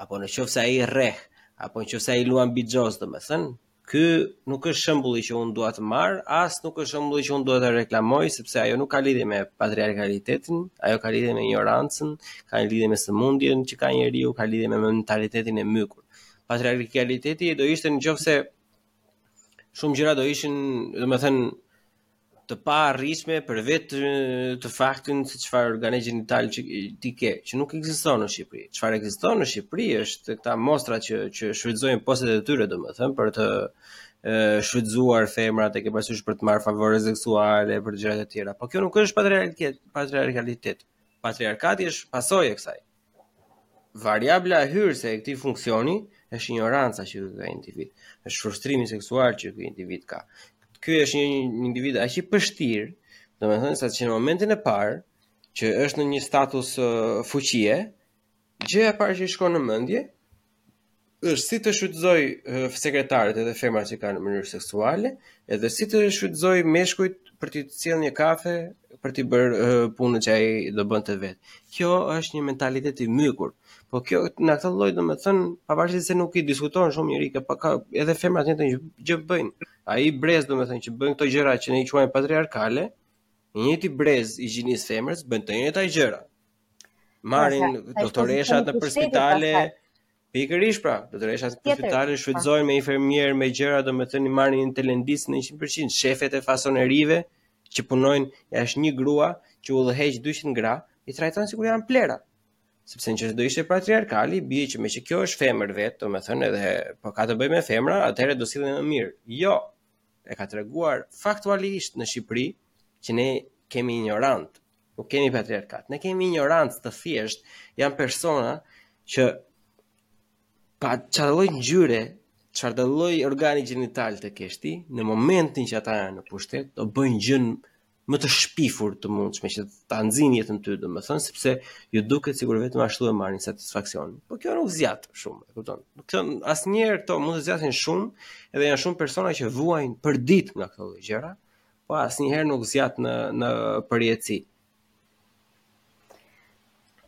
apo në qoftë se ai rreh, apo në qoftë se ai luan bixhoz, domethënë, ky nuk është shembulli që unë dua të marr, as nuk është shembulli që unë dua të reklamoj, sepse ajo nuk ka lidhje me patriarkalitetin, ajo ka lidhje me injorancën, ka lidhje me sëmundjen që ka njeriu, ka lidhje me mentalitetin e mykur. Patriarkaliteti do ishte në qoftë se shumë gjëra do ishin, domethënë, të paarritshme për vetë faktin se çfarë organi gjenital ti ke, që nuk ekziston në Shqipëri. Çfarë ekziston në Shqipëri është këta mostra që që shfrytëzojnë postet e tyre, domethënë për të shfrytëzuar femrat e ke parasysh për të marrë favore seksuale për gjëra të tjera. Po kjo nuk është patriarkitet, patriarkalitet. Patriarkati është pasojë e kësaj. Variabla hyrëse e këtij funksioni është injoranca që ka ky individ. Është frustrimi seksual që ky individ ka. Ky është një individ aq i pështirë, domethënë sa që në momentin e parë që është në një status uh, fuqie, gjëja e parë që i shkon në mendje është si të shfrytëzojë sekretaret edhe femrat që kanë në mënyrë seksuale, edhe si të shfrytëzojë meshkujt për t'i sjellë një kafe për t'i bërë uh, punët që ai do bënte vetë. Kjo është një mentalitet i mykur. Po kjo në këtë lloj domethënë pavarësisht se nuk i diskuton shumë njeri ka pak edhe femrat njëjtën gjë bëjnë. Ai brez domethënë që bëjnë këto gjëra që ne i quajmë patriarkale, i njëjti brez i gjinisë së femrës bën të njëjtat gjëra. marrim doktoreshat nëpër spitale. Pikërisht pra, doktoreshat në spitale shfrytëzojnë me infermierë, me gjëra, domethënë i marrin i telendisin 100% shefet e fasonerive që punojnë, ja është një grua që udhëheq 200 gra, i trajton sikur janë plehra. Sepse nëse do ishte patriarkal, i bie që meqë kjo është femër vetë, domethënë edhe po ka të bëjë me femra, atëherë do sillej më mirë. Jo. E ka treguar faktualisht në Shqipëri që ne kemi injorantë, Nuk kemi patriarkat. Ne kemi injorancë të thjeshtë. Janë persona që pa çfarë lloj ngjyre, çfarëdo lloj organi gjenital të kesh ti, në momentin që ata janë në pushtet, do bëjnë gjënë më të shpifur të mundshme që ta nxijnë jetën ty, domethënë sepse u duket sikur vetëm ashtu e marrin satisfaksion. Po kjo nuk zgjat shumë, e kupton? Nuk them asnjëherë këto mund të zgjasin shumë, edhe janë shumë persona që vuajnë përditë nga këto gjëra, Po asnjëherë nuk zgjat në në përjetësi.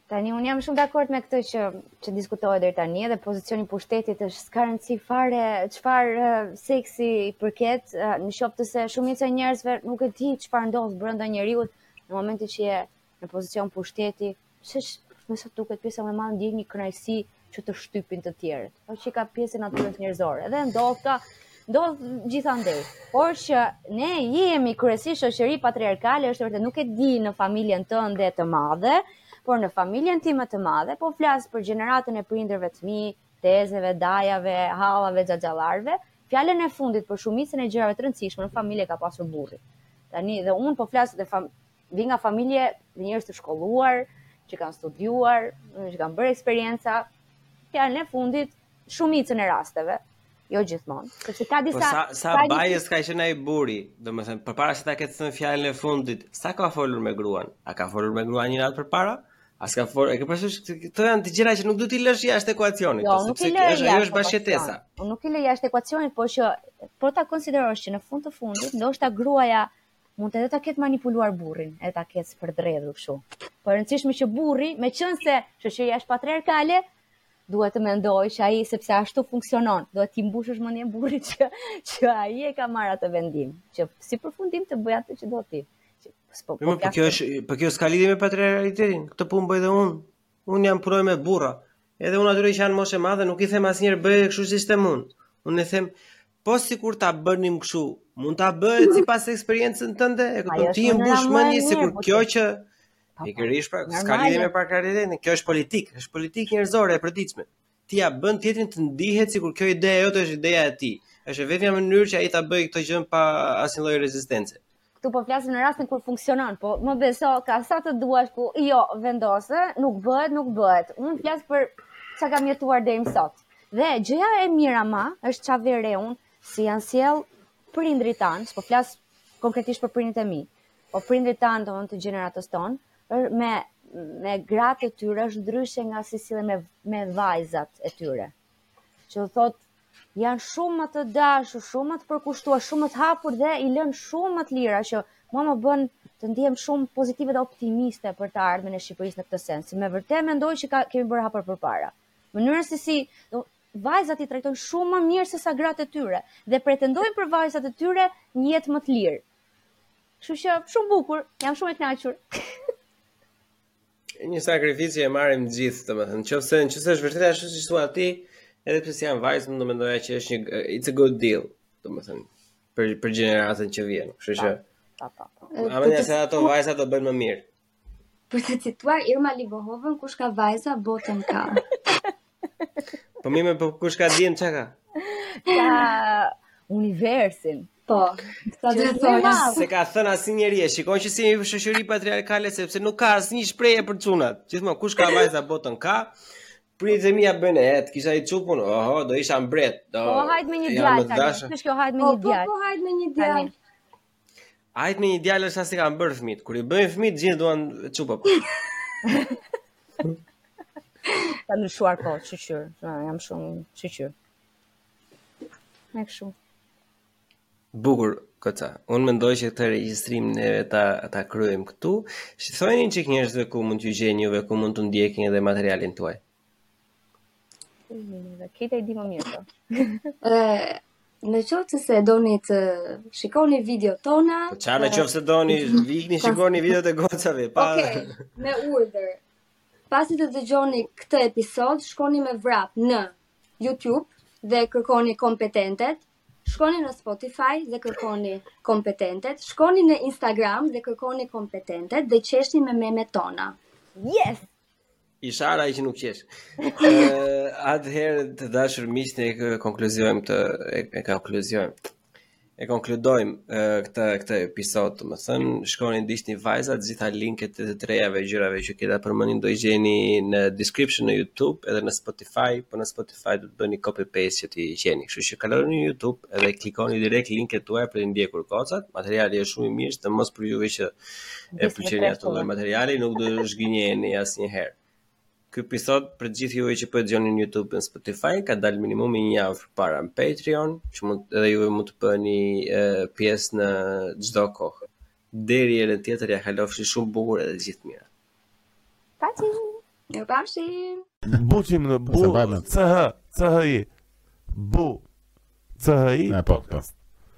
Tani unë jam shumë dakord me këtë që që diskutohet deri tani edhe pozicioni i pushtetit është s'ka rëndësi fare çfarë seksi i përket, në qoftë se shumica e njerëzve nuk e di çfarë ndodh brenda njeriut në momentin që je në pozicion pushteti, Se me sa duket pjesa më e madhe ndjen një kënaqësi që të shtypin të tjerët, por që kjo pjesë e natyrës njerëzore. Dhe ndodh kjo ndodh gjithandej. Por që ne jemi kryesisht shoqëri patriarkale, është e vërtetë nuk e di në familjen tënde të madhe, por në familjen time të madhe, po flas për gjeneratën e prindërve të mi, tezeve, dajave, hallave, xhaxhallarëve, fjalën e fundit për shumicën e gjërave të rëndësishme në familje e ka pasur burri. Tani dhe unë po flas dhe fam... Vij nga familje me njerëz të shkolluar, që kanë studiuar, që kanë bërë eksperienca, fjalën e fundit, shumicën e rasteve, jo gjithmonë. Sepse ka po disa po sa sa kokë më vete ka qenë ai burri, domethënë përpara se ta ketë thënë fjalën e fundit, sa ka folur me gruan? A ka folur me gruan një natë përpara? A s'ka folur? E ke parasysh këto janë të gjitha që nuk duhet t'i lësh jashtë ekuacionit, jo, sepse është jashtë, ajo është bashkëtesa. Unë nuk i lë jashtë ekuacionit, por që po ta konsiderosh që në fund të fundit ndoshta gruaja Mund edhe ta ketë manipuluar burrin, edhe ta ketë spërdredhur kështu. Po e rëndësishme që burri, meqënëse shoqëria është patriarkale, duhet të mendoj që ai sepse ashtu funksionon, duhet t'i mbushësh mendjen burrit që që ai e ka marrë atë vendim, që si përfundim të bëj atë që do ti. Po po, po kjo është, po kjo s'ka lidhje me patriarkalitetin. Këtë punë bëj dhe unë. Unë jam punoj me burra. Edhe unë atyre që janë moshë e madhe nuk i them asnjëherë bëj kështu si të them unë. Unë i them Po sikur ta bënim kështu, mund ta bëhet sipas eksperiencën tënde, e kupton ti e mbush mendjen sikur po kjo që po, po, pikërisht pra, s'ka lidhje me patriarkalitetin, kjo është politikë, është politikë njerëzore e përditshme. Ti e bën tjetrin të ndihet sikur kjo ideja jote është ideja e tij. Është e vetmja mënyrë që ai ta bëjë këtë gjë pa asnjë lloj rezistence. Këtu po flasim në rastin kur funksionon, po më beso ka sa të duash ku jo vendose, nuk bëhet, nuk bëhet. Unë flas për çka kam jetuar deri më sot. Dhe gjëja e mirë ama është ça vë re unë si janë sjellë prindrit tanë, s'po flas konkretisht për prindrit e mi. Po prindrit tanë, domethënë të gjeneratës tonë, është me me gratë e tyre është ndryshe nga si sillen me me vajzat e tyre. që do thotë janë shumë më të dashur, shumë më të përkushtuar, shumë më të hapur dhe i lën shumë më të lira që mua më bën të ndihem shumë pozitive dhe optimiste për të ardhmen e Shqipërisë në këtë sens. Me vërtet mendoj që ka, kemi bërë hapa përpara. Mënyra se si do, vajzat i trajtojnë shumë më mirë se sa gratë e tyre dhe pretendojnë për vajzat e tyre një jetë më të lirë. Kështu që shumë bukur, jam shumë e kënaqur. Një sakrificë e marrim të gjithë, domethënë, nëse nëse është vërtet ashtu siç thua ti, edhe pse janë vajzë, unë mendoj që është një it's a good deal, domethënë, për për gjeneratën që vjen, kështu që. Po, po. po. A mendon se ato vajza do bëjnë më mirë? Për të cituar Irma Libohovën, kush ka vajza, botën ka. Po mirë, po kush ka djem çë ka? Ka universin. Po, ça do thonë. S'e ka thënë asnjeri e shikon që s'jemi shoqëri patriarkale, sepse nuk ka asnjë shprehje për çunat. Gjithmonë, kush ka vajza botën ka, prindët e mi bëjnë e, të, kisha një çupë unë, oho, do isha mbret. Do, po hajt me një djalë, tani, ç'është kjo hajt me një djalë. Po, po, po hajt me një djalë. Hajt me një djalë është sa s'i kanë bërë fëmijët. Kur i bëjnë fëmijët, të gjithë duan çupa. Ka në shuar po, që qyrë. Në, jam shumë që qyrë. Me kështu. Bukur, këta. Unë mendoj që këtë regjistrim neve ta, ta kryejmë këtu. Thoni një çik njerëzve ku mund t'ju gjejnë juve, ku mund të ndjekin edhe materialin tuaj. Dhe këtë e di më mirë ti. Po. Në qoftë se se doni të shikoni video tona... Po qa në qoftë se doni, vikni shikoni video të gocave, pa... Okej, okay, me urdhër. Pasi të dëgjoni këtë episod, shkoni me vrap në YouTube dhe kërkoni kompetentet, shkoni në Spotify dhe kërkoni kompetentet, shkoni në Instagram dhe kërkoni kompetentet dhe qeshni me memet tona. Yes! Ishara që nuk qesh. Atëherë të dashur miq ne konkluzojmë e konkluzojmë. E konkludojmë këtë këtë episod, domethënë, shkoni ndiqni vajzat, të gjitha linket e të trejave gjërave që këta përmendën do i gjeni në description në YouTube edhe në Spotify, po në Spotify Spotify do të bëni copy paste që t'i gjeni. Kështu që kaloni në YouTube edhe klikoni direkt linket tuaja për të ndjekur gocat. Materiali është shumë i mirë, sidomos për juve që e pëlqeni atë lloj materiali, nuk do të zhgënjeheni asnjëherë. Ky episod për të gjithë juve që po e dëgjoni në YouTube në Spotify ka dalë minimumi një javë para në Patreon, që mund edhe juve mund të bëheni pjesë në çdo kohë. Deri herën tjetër ia kalofshi shumë bukur edhe gjithë të mira. Paçi. Ju pafshim. Buçim në bu. CH, CHI. Bu. CHI. Ne po, po.